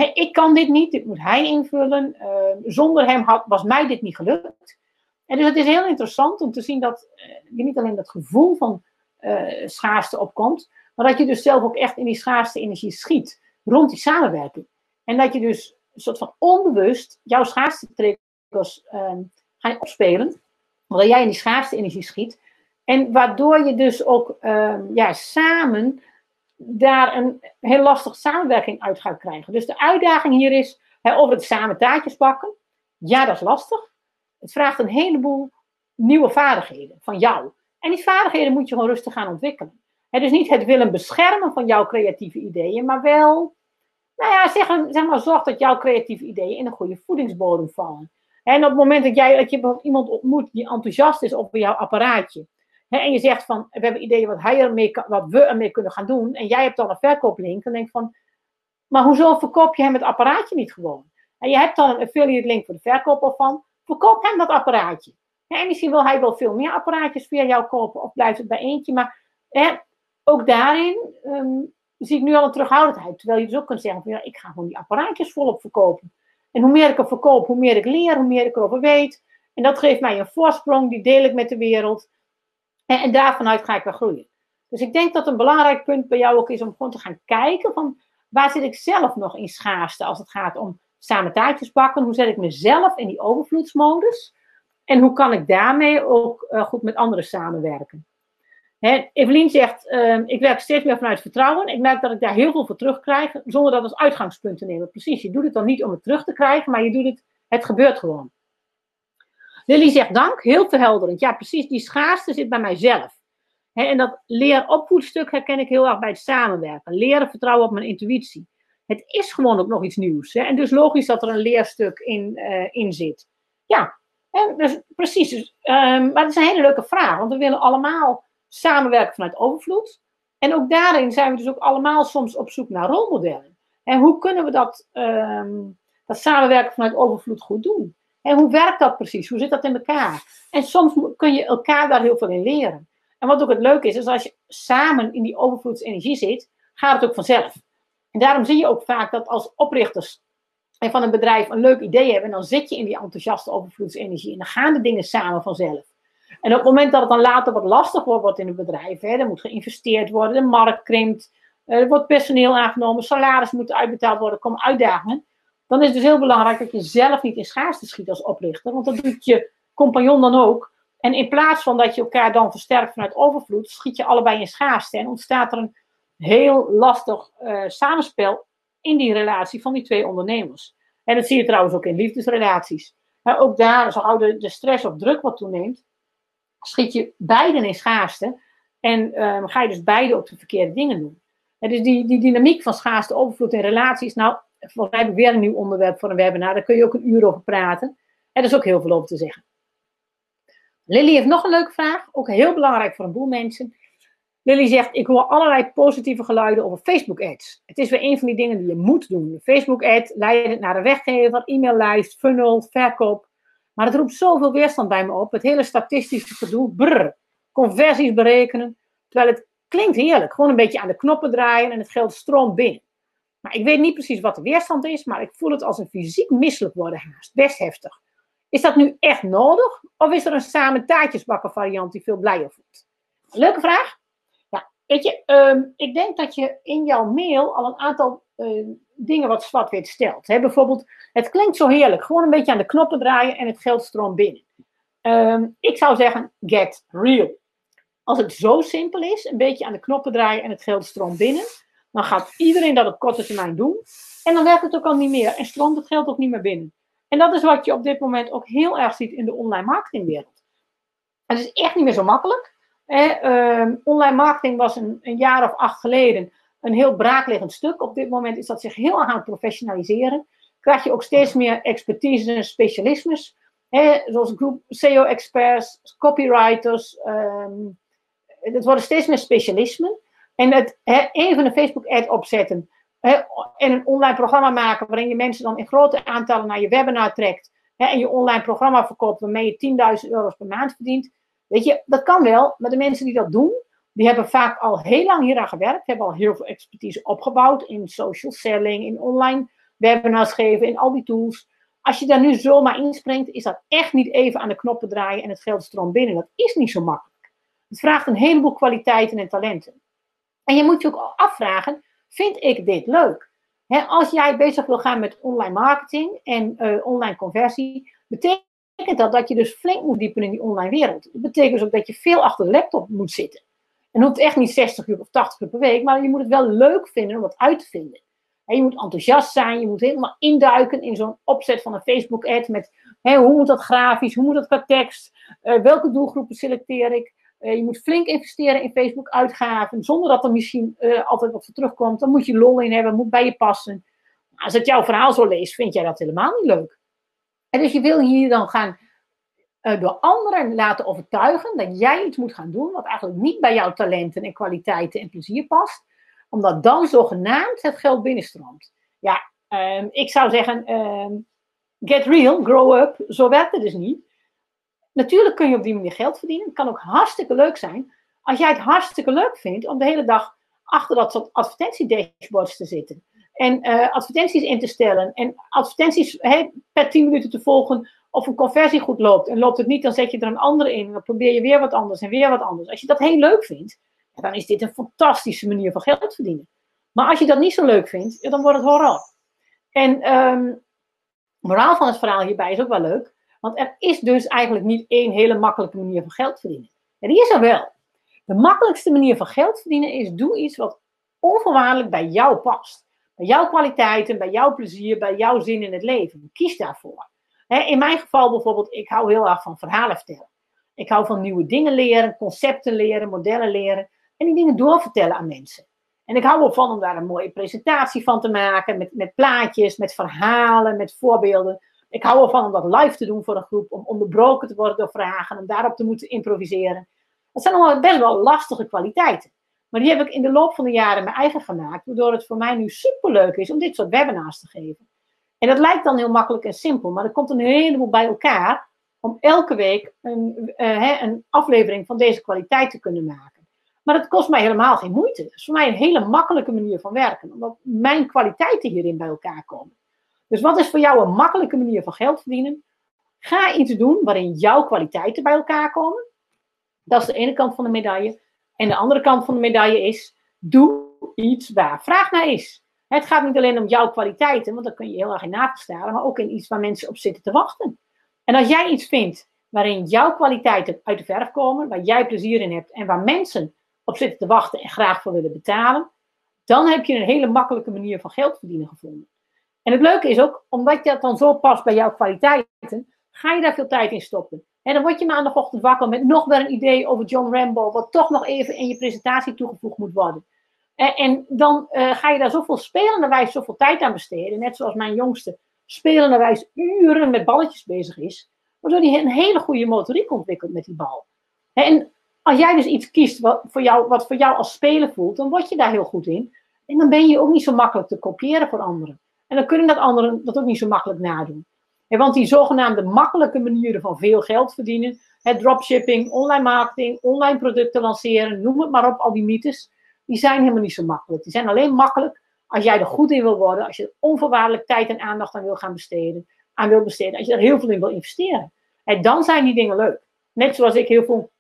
Ik kan dit niet, dit moet hij invullen. Uh, zonder hem had, was mij dit niet gelukt. En dus het is heel interessant om te zien dat uh, je niet alleen dat gevoel van uh, schaarste opkomt, maar dat je dus zelf ook echt in die schaarste energie schiet rond die samenwerking. En dat je dus een soort van onbewust jouw schaarste triggers ehm, gaan opspelen, omdat jij in die schaarste energie schiet. En waardoor je dus ook um, ja, samen daar een heel lastige samenwerking uit gaat krijgen. Dus de uitdaging hier is hè, over het samen taartjes bakken. Ja, dat is lastig. Het vraagt een heleboel nieuwe vaardigheden van jou. En die vaardigheden moet je gewoon rustig gaan ontwikkelen. Is niet het willen beschermen van jouw creatieve ideeën, maar wel, nou ja, zeg, zeg maar, zorg dat jouw creatieve ideeën in een goede voedingsbodem vallen. En op het moment dat, jij, dat je iemand ontmoet die enthousiast is over jouw apparaatje, en je zegt van, we hebben ideeën wat, hij ermee, wat we ermee kunnen gaan doen. En jij hebt dan een verkooplink. Dan denk ik van, maar hoezo verkoop je hem het apparaatje niet gewoon? En je hebt dan een affiliate link voor de verkoper van. Verkoop hem dat apparaatje. En misschien wil hij wel veel meer apparaatjes via jou kopen. Of blijft het bij eentje. Maar ook daarin um, zie ik nu al een terughoudendheid. Terwijl je dus ook kunt zeggen van, ja, ik ga gewoon die apparaatjes volop verkopen. En hoe meer ik er verkoop, hoe meer ik leer, hoe meer ik erover weet. En dat geeft mij een voorsprong, die deel ik met de wereld. En, en daarvanuit ga ik weer groeien. Dus ik denk dat een belangrijk punt bij jou ook is om gewoon te gaan kijken van waar zit ik zelf nog in schaarste als het gaat om samen taartjes bakken. Hoe zet ik mezelf in die overvloedsmodus? En hoe kan ik daarmee ook uh, goed met anderen samenwerken? Hè, Evelien zegt, uh, ik werk steeds meer vanuit vertrouwen. Ik merk dat ik daar heel veel voor terugkrijg, zonder dat als uitgangspunt te nemen. Precies, je doet het dan niet om het terug te krijgen, maar je doet het, het gebeurt gewoon. Lily zegt dank, heel verhelderend. Ja, precies, die schaarste zit bij mijzelf. En dat leer-opvoedstuk herken ik heel erg bij het samenwerken. Leren vertrouwen op mijn intuïtie. Het is gewoon ook nog iets nieuws. En dus logisch dat er een leerstuk in, uh, in zit. Ja, en dus, precies. Dus, um, maar het is een hele leuke vraag. Want we willen allemaal samenwerken vanuit overvloed. En ook daarin zijn we dus ook allemaal soms op zoek naar rolmodellen. En hoe kunnen we dat, um, dat samenwerken vanuit overvloed goed doen? En hoe werkt dat precies? Hoe zit dat in elkaar? En soms kun je elkaar daar heel veel in leren. En wat ook het leuke is, is als je samen in die overvloedsenergie zit, gaat het ook vanzelf. En daarom zie je ook vaak dat als oprichters van een bedrijf een leuk idee hebben, en dan zit je in die enthousiaste overvloedsenergie en dan gaan de dingen samen vanzelf. En op het moment dat het dan later wat lastig wordt in een bedrijf, er moet geïnvesteerd worden, de markt krimpt, er wordt personeel aangenomen, salaris moet uitbetaald worden, komen uitdagingen dan is het dus heel belangrijk dat je zelf niet in schaarste schiet als oprichter. Want dat doet je compagnon dan ook. En in plaats van dat je elkaar dan versterkt vanuit overvloed, schiet je allebei in schaarste. En ontstaat er een heel lastig uh, samenspel in die relatie van die twee ondernemers. En dat zie je trouwens ook in liefdesrelaties. Maar ook daar, zo de, de stress of druk wat toeneemt, schiet je beiden in schaarste. En um, ga je dus beide op de verkeerde dingen doen. En dus die, die dynamiek van schaarste, overvloed en relaties. Nou, volgens mij hebben we weer een nieuw onderwerp voor een webinar. Daar kun je ook een uur over praten. En er is ook heel veel over te zeggen. Lily heeft nog een leuke vraag. Ook heel belangrijk voor een boel mensen. Lily zegt, ik hoor allerlei positieve geluiden over Facebook ads. Het is weer een van die dingen die je moet doen. Facebook ad leidt naar een weggever, e-maillijst, funnel, verkoop. Maar het roept zoveel weerstand bij me op. Het hele statistische gedoe, brrr, conversies berekenen. Terwijl het klinkt heerlijk. Gewoon een beetje aan de knoppen draaien en het geld stroomt binnen. Maar ik weet niet precies wat de weerstand is, maar ik voel het als een fysiek misselijk worden haast. Best heftig. Is dat nu echt nodig? Of is er een samen taartjesbakken variant die veel blijer voelt? Leuke vraag. Ja, weet je, ehm, ik denk dat je in jouw mail al een aantal uh, dingen wat zwart-wit stelt. Bijvoorbeeld, het klinkt zo heerlijk. Gewoon een beetje aan de knoppen draaien en het geld stroomt binnen. Um, ik zou zeggen, get real. Als het zo simpel is, een beetje aan de knoppen draaien en het geld stroomt binnen, dan gaat iedereen dat op korte termijn doen. En dan werkt het ook al niet meer en stroomt het geld ook niet meer binnen. En dat is wat je op dit moment ook heel erg ziet in de online marketingwereld. Het is echt niet meer zo makkelijk. Eh, online marketing was een, een, jaar of acht geleden een heel braakliggend stuk. Op dit moment is dat zich heel aan het professionaliseren. Krijg je ook steeds meer expertise en specialismes. zoals groep SEO-experts, copywriters. Um, het worden steeds meer specialismen. En het, he, even een Facebook-ad opzetten en een online programma maken waarin je mensen dan in grote aantallen naar je webinar trekt. en je online programma verkoopt waarmee je 10.000 euro's per maand verdient. Weet je, dat kan wel, maar de mensen die dat doen, die hebben vaak al heel lang hieraan gewerkt, hebben al heel veel expertise opgebouwd in social selling, in online webinars geven, in al die tools. Als je daar nu zomaar inspringt, is dat echt niet even aan de knoppen draaien en het geld stroomt binnen. Dat is niet zo makkelijk. Het vraagt een heleboel kwaliteiten en talenten. En je moet je ook afvragen, vind ik dit leuk? als jij bezig wil gaan met online marketing en uh, online conversie, betekent dat dat je dus flink moet diepen in die online wereld. Dat betekent dus ook dat je veel achter de laptop moet zitten. En hoeft echt niet 60 uur of 80 uur per week, maar je moet het wel leuk vinden om wat uit te vinden. En je moet enthousiast zijn, je moet helemaal induiken in zo'n opzet van een Facebook-ad met hoe moet dat grafisch, hoe moet dat qua tekst, uh, welke doelgroepen selecteer ik. Uh, je moet flink investeren in Facebook-uitgaven, zonder dat er misschien uh, altijd wat voor terugkomt. Dan moet je lol in hebben, moet bij je passen. Als ik jouw verhaal zo lees, vind jij dat helemaal niet leuk. En dus je wil hier dan gaan uh, door anderen laten overtuigen dat jij iets moet gaan doen wat eigenlijk niet bij jouw talenten en kwaliteiten en plezier past, omdat dan zogenaamd het geld binnenstroomt. Ja, um, ik zou zeggen, um, get real, grow up, zo werkt het dus niet. Natuurlijk kun je op die manier geld verdienen. Het kan ook hartstikke leuk zijn. Als jij het hartstikke leuk vindt om de hele dag achter dat soort advertentiedashboards te zitten. En uh, advertenties in te stellen. En advertenties per 10 minuten te volgen of een conversie goed loopt. En loopt het niet, dan zet je er een andere in. En dan probeer je weer wat anders en weer wat anders. Als je dat heel leuk vindt, dan is dit een fantastische manier van geld verdienen. Maar als je dat niet zo leuk vindt, dan wordt het horror. En um, moraal van het verhaal hierbij is ook wel leuk. Want er is dus eigenlijk niet één hele makkelijke manier van geld verdienen. En die is er wel. De makkelijkste manier van geld verdienen is doe iets wat onvoorwaardelijk bij jou past. Bij jouw kwaliteiten, bij jouw plezier, bij jouw zin in het leven. Kies daarvoor. in mijn geval bijvoorbeeld, ik hou heel erg van verhalen vertellen. Ik hou van nieuwe dingen leren, concepten leren, modellen leren. En die dingen doorvertellen aan mensen. En ik hou ervan om daar een mooie presentatie van te maken. Met, met plaatjes, met verhalen, met voorbeelden. Ik hou ervan om dat live te doen voor een groep, om onderbroken te worden door vragen, om daarop te moeten improviseren. Dat zijn allemaal best wel lastige kwaliteiten. Maar die heb ik in de loop van de jaren mijn eigen gemaakt, waardoor het voor mij nu superleuk is om dit soort webinars te geven. En dat lijkt dan heel makkelijk en simpel, maar er komt een heleboel bij elkaar om elke week een, uh, een aflevering van deze kwaliteit te kunnen maken. Maar dat kost mij helemaal geen moeite. Het is voor mij een hele makkelijke manier van werken, omdat mijn kwaliteiten hierin bij elkaar komen. Dus wat is voor jou een makkelijke manier van geld verdienen? Ga iets doen waarin jouw kwaliteiten bij elkaar komen. Dat is de ene kant van de medaille. En de andere kant van de medaille is, doe iets waar vraag naar is. Het gaat niet alleen om jouw kwaliteiten, want dan kun je heel erg in navelstaren, maar ook in iets waar mensen op zitten te wachten. En als jij iets vindt waarin jouw kwaliteiten uit de verf komen, waar jij plezier in hebt en waar mensen op zitten te wachten en graag voor willen betalen, dan heb je een hele makkelijke manier van geld verdienen gevonden. En het leuke is ook, omdat dat dan zo past bij jouw kwaliteiten, ga je daar veel tijd in stoppen. En dan word je maandagochtend wakker met nog weer een idee over John Rambo, wat toch nog even in je presentatie toegevoegd moet worden. En, en dan uh, ga je daar zoveel spelenderwijs zoveel tijd aan besteden. Net zoals mijn jongste spelenderwijs uren met balletjes bezig is. Waardoor hij een hele goede motoriek ontwikkelt met die bal. En als jij dus iets kiest wat voor jou, wat voor jou als speler voelt, dan word je daar heel goed in. En dan ben je ook niet zo makkelijk te kopiëren voor anderen. En dan kunnen dat anderen dat ook niet zo makkelijk nadoen. En want die zogenaamde makkelijke manieren van veel geld verdienen, dropshipping, online marketing, online producten lanceren, noem het maar op, al die mythes, die zijn helemaal niet zo makkelijk. Die zijn alleen makkelijk als jij er goed in wil worden, als je er onvoorwaardelijk tijd en aandacht aan wil gaan besteden, aan wil besteden, als je er heel veel in wil investeren. En dan zijn die dingen leuk. Net zoals ik heel veel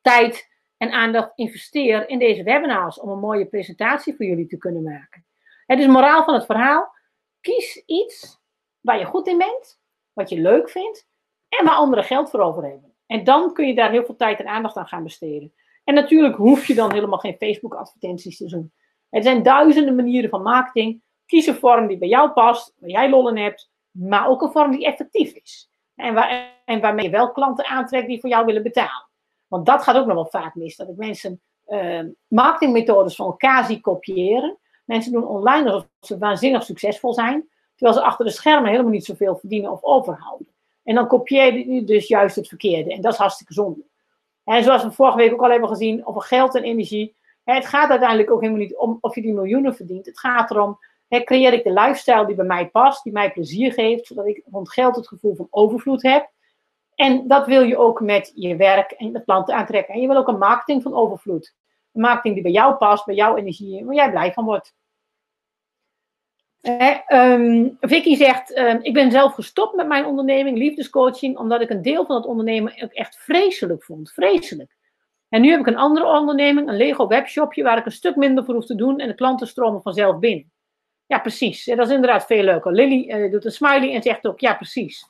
tijd en aandacht investeer in deze webinars om een mooie presentatie voor jullie te kunnen maken. Het is moraal van het verhaal. Kies iets waar je goed in bent, wat je leuk vindt en waar anderen geld voor over hebben. En dan kun je daar heel veel tijd en aandacht aan gaan besteden. En natuurlijk hoef je dan helemaal geen Facebook-advertenties te doen. Er zijn duizenden manieren van marketing. Kies een vorm die bij jou past, waar jij lol in hebt, maar ook een vorm die effectief is. En, waar, en waarmee je wel klanten aantrekt die voor jou willen betalen. Want dat gaat ook nog wel vaak mis. Dat ik mensen uh, marketingmethodes van elkaar kopiëren. Mensen doen online alsof ze waanzinnig succesvol zijn. Terwijl ze achter de schermen helemaal niet zoveel verdienen of overhouden. En dan kopieer je dus juist het verkeerde. En dat is hartstikke zonde. En zoals we vorige week ook al hebben gezien, over geld en energie. Het gaat uiteindelijk ook helemaal niet om of je die miljoenen verdient. Het gaat erom, creëer ik de lifestyle die bij mij past, die mij plezier geeft, zodat ik rond geld het gevoel van overvloed heb. En dat wil je ook met je werk en met klanten aantrekken. En je wil ook een marketing van overvloed. Een marketing die bij jou past, bij jouw energie, waar jij blij van wordt. Eh, Vicky zegt, uh, ik ben zelf gestopt met mijn onderneming, liefdescoaching, omdat ik een deel van het ondernemen ook echt vreselijk vond. Vreselijk. En nu heb ik een andere onderneming, een Lego webshopje, waar ik een stuk minder voor hoef te doen en de klanten stromen vanzelf binnen. Ja, precies. Dat is inderdaad veel leuker. Lily uh, doet een smiley en zegt ook, ja, precies.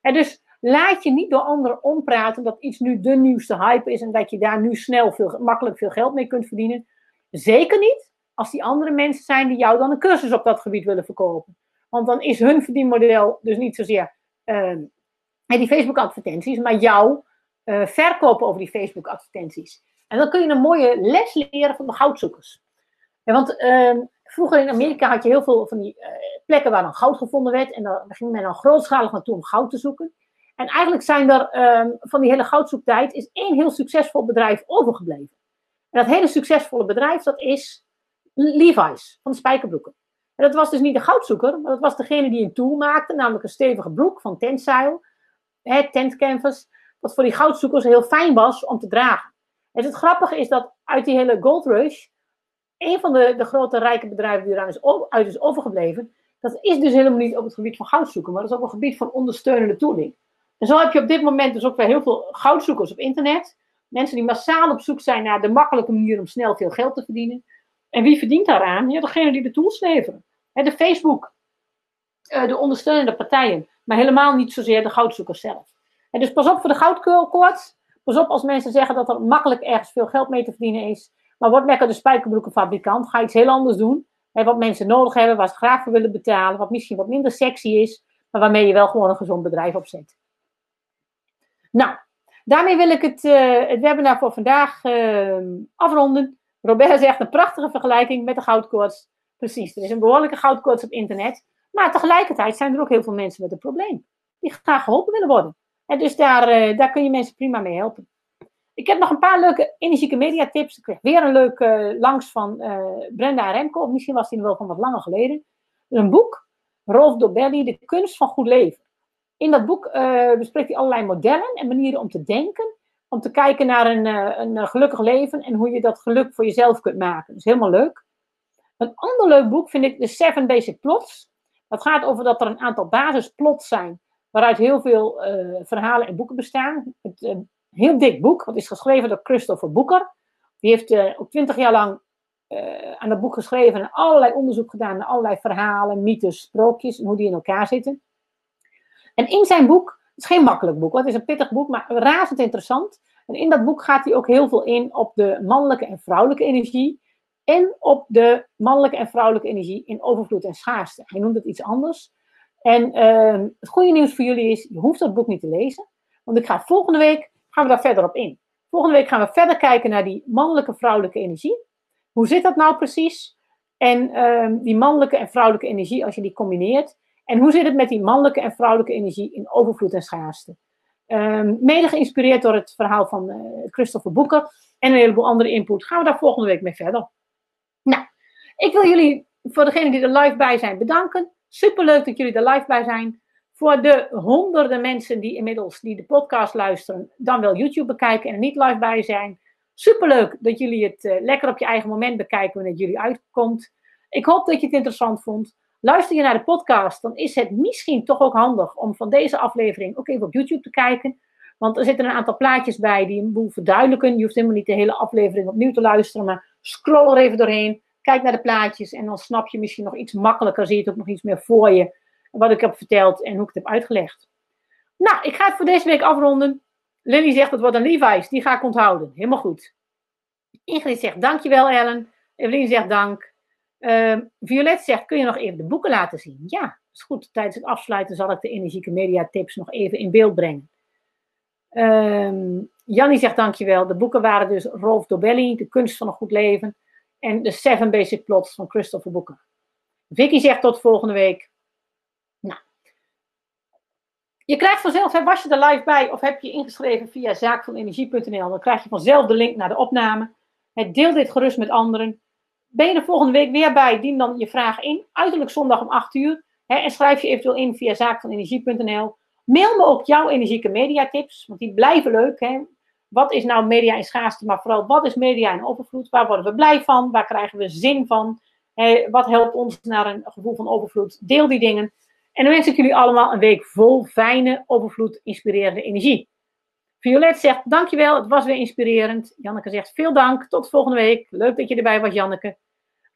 En dus laat je niet door anderen ompraten dat iets nu de nieuwste hype is en dat je daar nu snel veel, makkelijk veel geld mee kunt verdienen. Zeker niet als die andere mensen zijn die jou dan een cursus op dat gebied willen verkopen. Want dan is hun verdienmodel dus niet zozeer uh, die Facebook-advertenties, maar jou uh, verkopen over die Facebook-advertenties. En dan kun je een mooie les leren van de goudzoekers. Ja, want uh, vroeger in Amerika had je heel veel van die uh, plekken waar dan goud gevonden werd. En daar ging men dan grootschalig naartoe om goud te zoeken. En eigenlijk zijn er ehm, van die hele goudzoektijd is één heel succesvol bedrijf overgebleven. En dat hele succesvolle bedrijf, dat is Levi's van de spijkerbroeken. En dat was dus niet de goudzoeker, maar dat was degene die een tool maakte, namelijk een stevige broek van tentzeil, tent canvas, wat voor die goudzoekers heel fijn was om te dragen. En het grappige is dat uit die hele gold rush, een van de, de grote rijke bedrijven die eraan is, uit is overgebleven, dat is dus helemaal niet op het gebied van goudzoeken, maar dat is op het gebied van ondersteunende tooling. En zo heb je op dit moment dus ook weer heel veel goudzoekers op internet. Mensen die massaal op zoek zijn naar de makkelijke manier om snel veel geld te verdienen. En wie verdient daaraan? Ja, degene die de tools leveren. de Facebook, eh, de ondersteunende partijen, maar helemaal niet zozeer de goudzoekers zelf. En dus pas op voor de goudkoorts. Pas op als mensen zeggen dat er makkelijk ergens veel geld mee te verdienen is. Maar word lekker de spijkerbroekenfabrikant. Ga iets heel anders doen. wat mensen nodig hebben, waar ze graag voor willen betalen. Wat misschien wat minder sexy is. Maar waarmee je wel gewoon een gezond bedrijf opzet. Nou, daarmee wil ik het, uh, het webinar voor vandaag uh, afronden. Robert zegt een prachtige vergelijking met de goudkoorts. Precies, er is een behoorlijke goudkoorts op internet. Maar tegelijkertijd zijn er ook heel veel mensen met een probleem. Die graag geholpen willen worden. En dus daar, uh, daar kun je mensen prima mee helpen. Ik heb nog een paar leuke energieke mediatips. Ik kreeg weer een leuk langs van Brenda Remco. Misschien was die wel van wat langer geleden. Een boek, Rolf Dobelli, De kunst van goed leven. In dat boek bespreekt hij allerlei modellen en manieren om te denken. Om te kijken naar een, uh, een uh, gelukkig leven en hoe je dat geluk voor jezelf kunt maken. Dat is helemaal leuk. Een ander leuk boek vind ik de Seven Basic Plots. Dat gaat over dat er een aantal basisplots zijn. Waaruit heel veel verhalen en boeken bestaan. Het, heel dik boek. Dat is geschreven door Christopher Boeker. Die heeft ook twintig jaar lang aan dat boek geschreven. En allerlei onderzoek gedaan naar allerlei verhalen, mythes, sprookjes. En hoe die in elkaar zitten. En in zijn boek, het is geen makkelijk boek, het is een pittig boek, maar razend interessant. En in dat boek gaat hij ook heel veel in op de mannelijke en vrouwelijke energie. En op de mannelijke en vrouwelijke energie in overvloed en schaarste. Hij noemt het iets anders. En uh, het goede nieuws voor jullie is, je hoeft dat boek niet te lezen. Want ik ga volgende week, gaan we daar verder op in. Volgende week gaan we verder kijken naar die mannelijke, vrouwelijke energie. Hoe zit dat nou precies? En ehm, die mannelijke en vrouwelijke energie, als je die combineert. En hoe zit het met die mannelijke en vrouwelijke energie in overvloed en schaarste? Um, mede geïnspireerd door het verhaal van uh, Christopher Boeker en een heleboel andere input. Gaan we daar volgende week mee verder. Nou, ik wil jullie, voor degenen die er live bij zijn, bedanken. Superleuk dat jullie er live bij zijn. Voor de honderden mensen die inmiddels die de podcast luisteren, dan wel YouTube bekijken en er niet live bij zijn. Superleuk dat jullie het uh, lekker op je eigen moment bekijken wanneer het jullie uitkomt. Ik hoop dat je het interessant vond. Luister je naar de podcast, dan is het misschien toch ook handig om van deze aflevering ook even op YouTube te kijken. Want er zitten een aantal plaatjes bij die een boel verduidelijken. Je hoeft helemaal niet de hele aflevering opnieuw te luisteren, maar scroll er even doorheen. Kijk naar de plaatjes en dan snap je misschien nog iets makkelijker. Zie je het ook nog iets meer voor je. Wat ik heb verteld en hoe ik het heb uitgelegd. Nou, ik ga het voor deze week afronden. Lily zegt het wordt een Levi's. Die ga ik onthouden. Helemaal goed. Ingrid zegt dankjewel Ellen. Evelien zegt dank. Uh, Violet zegt, kun je nog even de boeken laten zien? Ja, is goed. Tijdens het afsluiten zal ik de energieke media tips nog even in beeld brengen. Um, Jannie zegt dankjewel. De boeken waren dus Rolf Dobelli, De kunst van een goed leven. En de Seven Basic Plots van Christopher Boeken. Vicky zegt tot volgende week. Nou. Je krijgt vanzelf, hè, was je er live bij of heb je ingeschreven via zaakvanenergie.nl, dan krijg je vanzelf de link naar de opname. Deel dit gerust met anderen. Ben je er volgende week weer bij? Dien dan je vraag in. Uiterlijk zondag om 8 uur. Hè, en schrijf je eventueel in via zaakvanenergie.nl. Mail me ook jouw energieke mediatips, want die blijven leuk. Hè? Wat is nou media in schaarste, maar vooral wat is media in overvloed? Waar worden we blij van? Waar krijgen we zin van? Wat helpt ons naar een gevoel van overvloed? Deel die dingen. En dan wens ik jullie allemaal een week vol fijne, overvloed, inspirerende energie. Violet zegt dankjewel, het was weer inspirerend. Janneke zegt veel dank, tot volgende week. Leuk dat je erbij was, Janneke.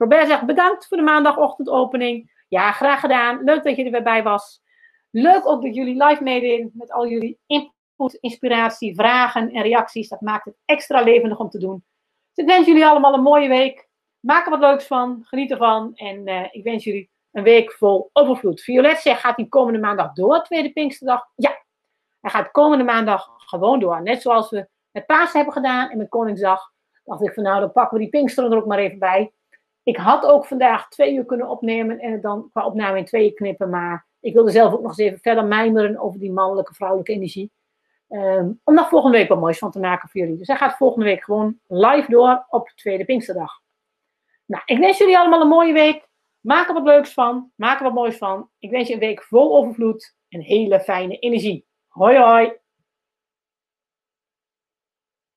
Robert zegt bedankt voor de maandagochtendopening. Ja, graag gedaan. Leuk dat je er weer bij was. Leuk ook dat jullie live meedoen met al jullie input, inspiratie, vragen en reacties. Dat maakt het extra levendig om te doen. Dus ik wens jullie allemaal een mooie week. Maak er wat leuks van. Geniet ervan. En uh, ik wens jullie een week vol overvloed. Violet zegt, gaat die komende maandag door, tweede Pinksterdag? Ja, hij gaat komende maandag gewoon door. Net zoals we met Paas hebben gedaan en met Koningsdag. Dacht ik van nou, dan pakken we die Pinksteren er ook maar even bij. Ik had ook vandaag twee uur kunnen opnemen en het dan qua opname in tweeën knippen. Maar ik wilde zelf ook nog eens even verder mijmeren over die mannelijke, vrouwelijke energie. Um, om nog volgende week wat moois van te maken voor jullie. Dus hij gaat volgende week gewoon live door op tweede Pinksterdag. Nou, ik wens jullie allemaal een mooie week. Maak er wat leuks van. Maak er wat moois van. Ik wens je een week vol overvloed en hele fijne energie. Hoi hoi!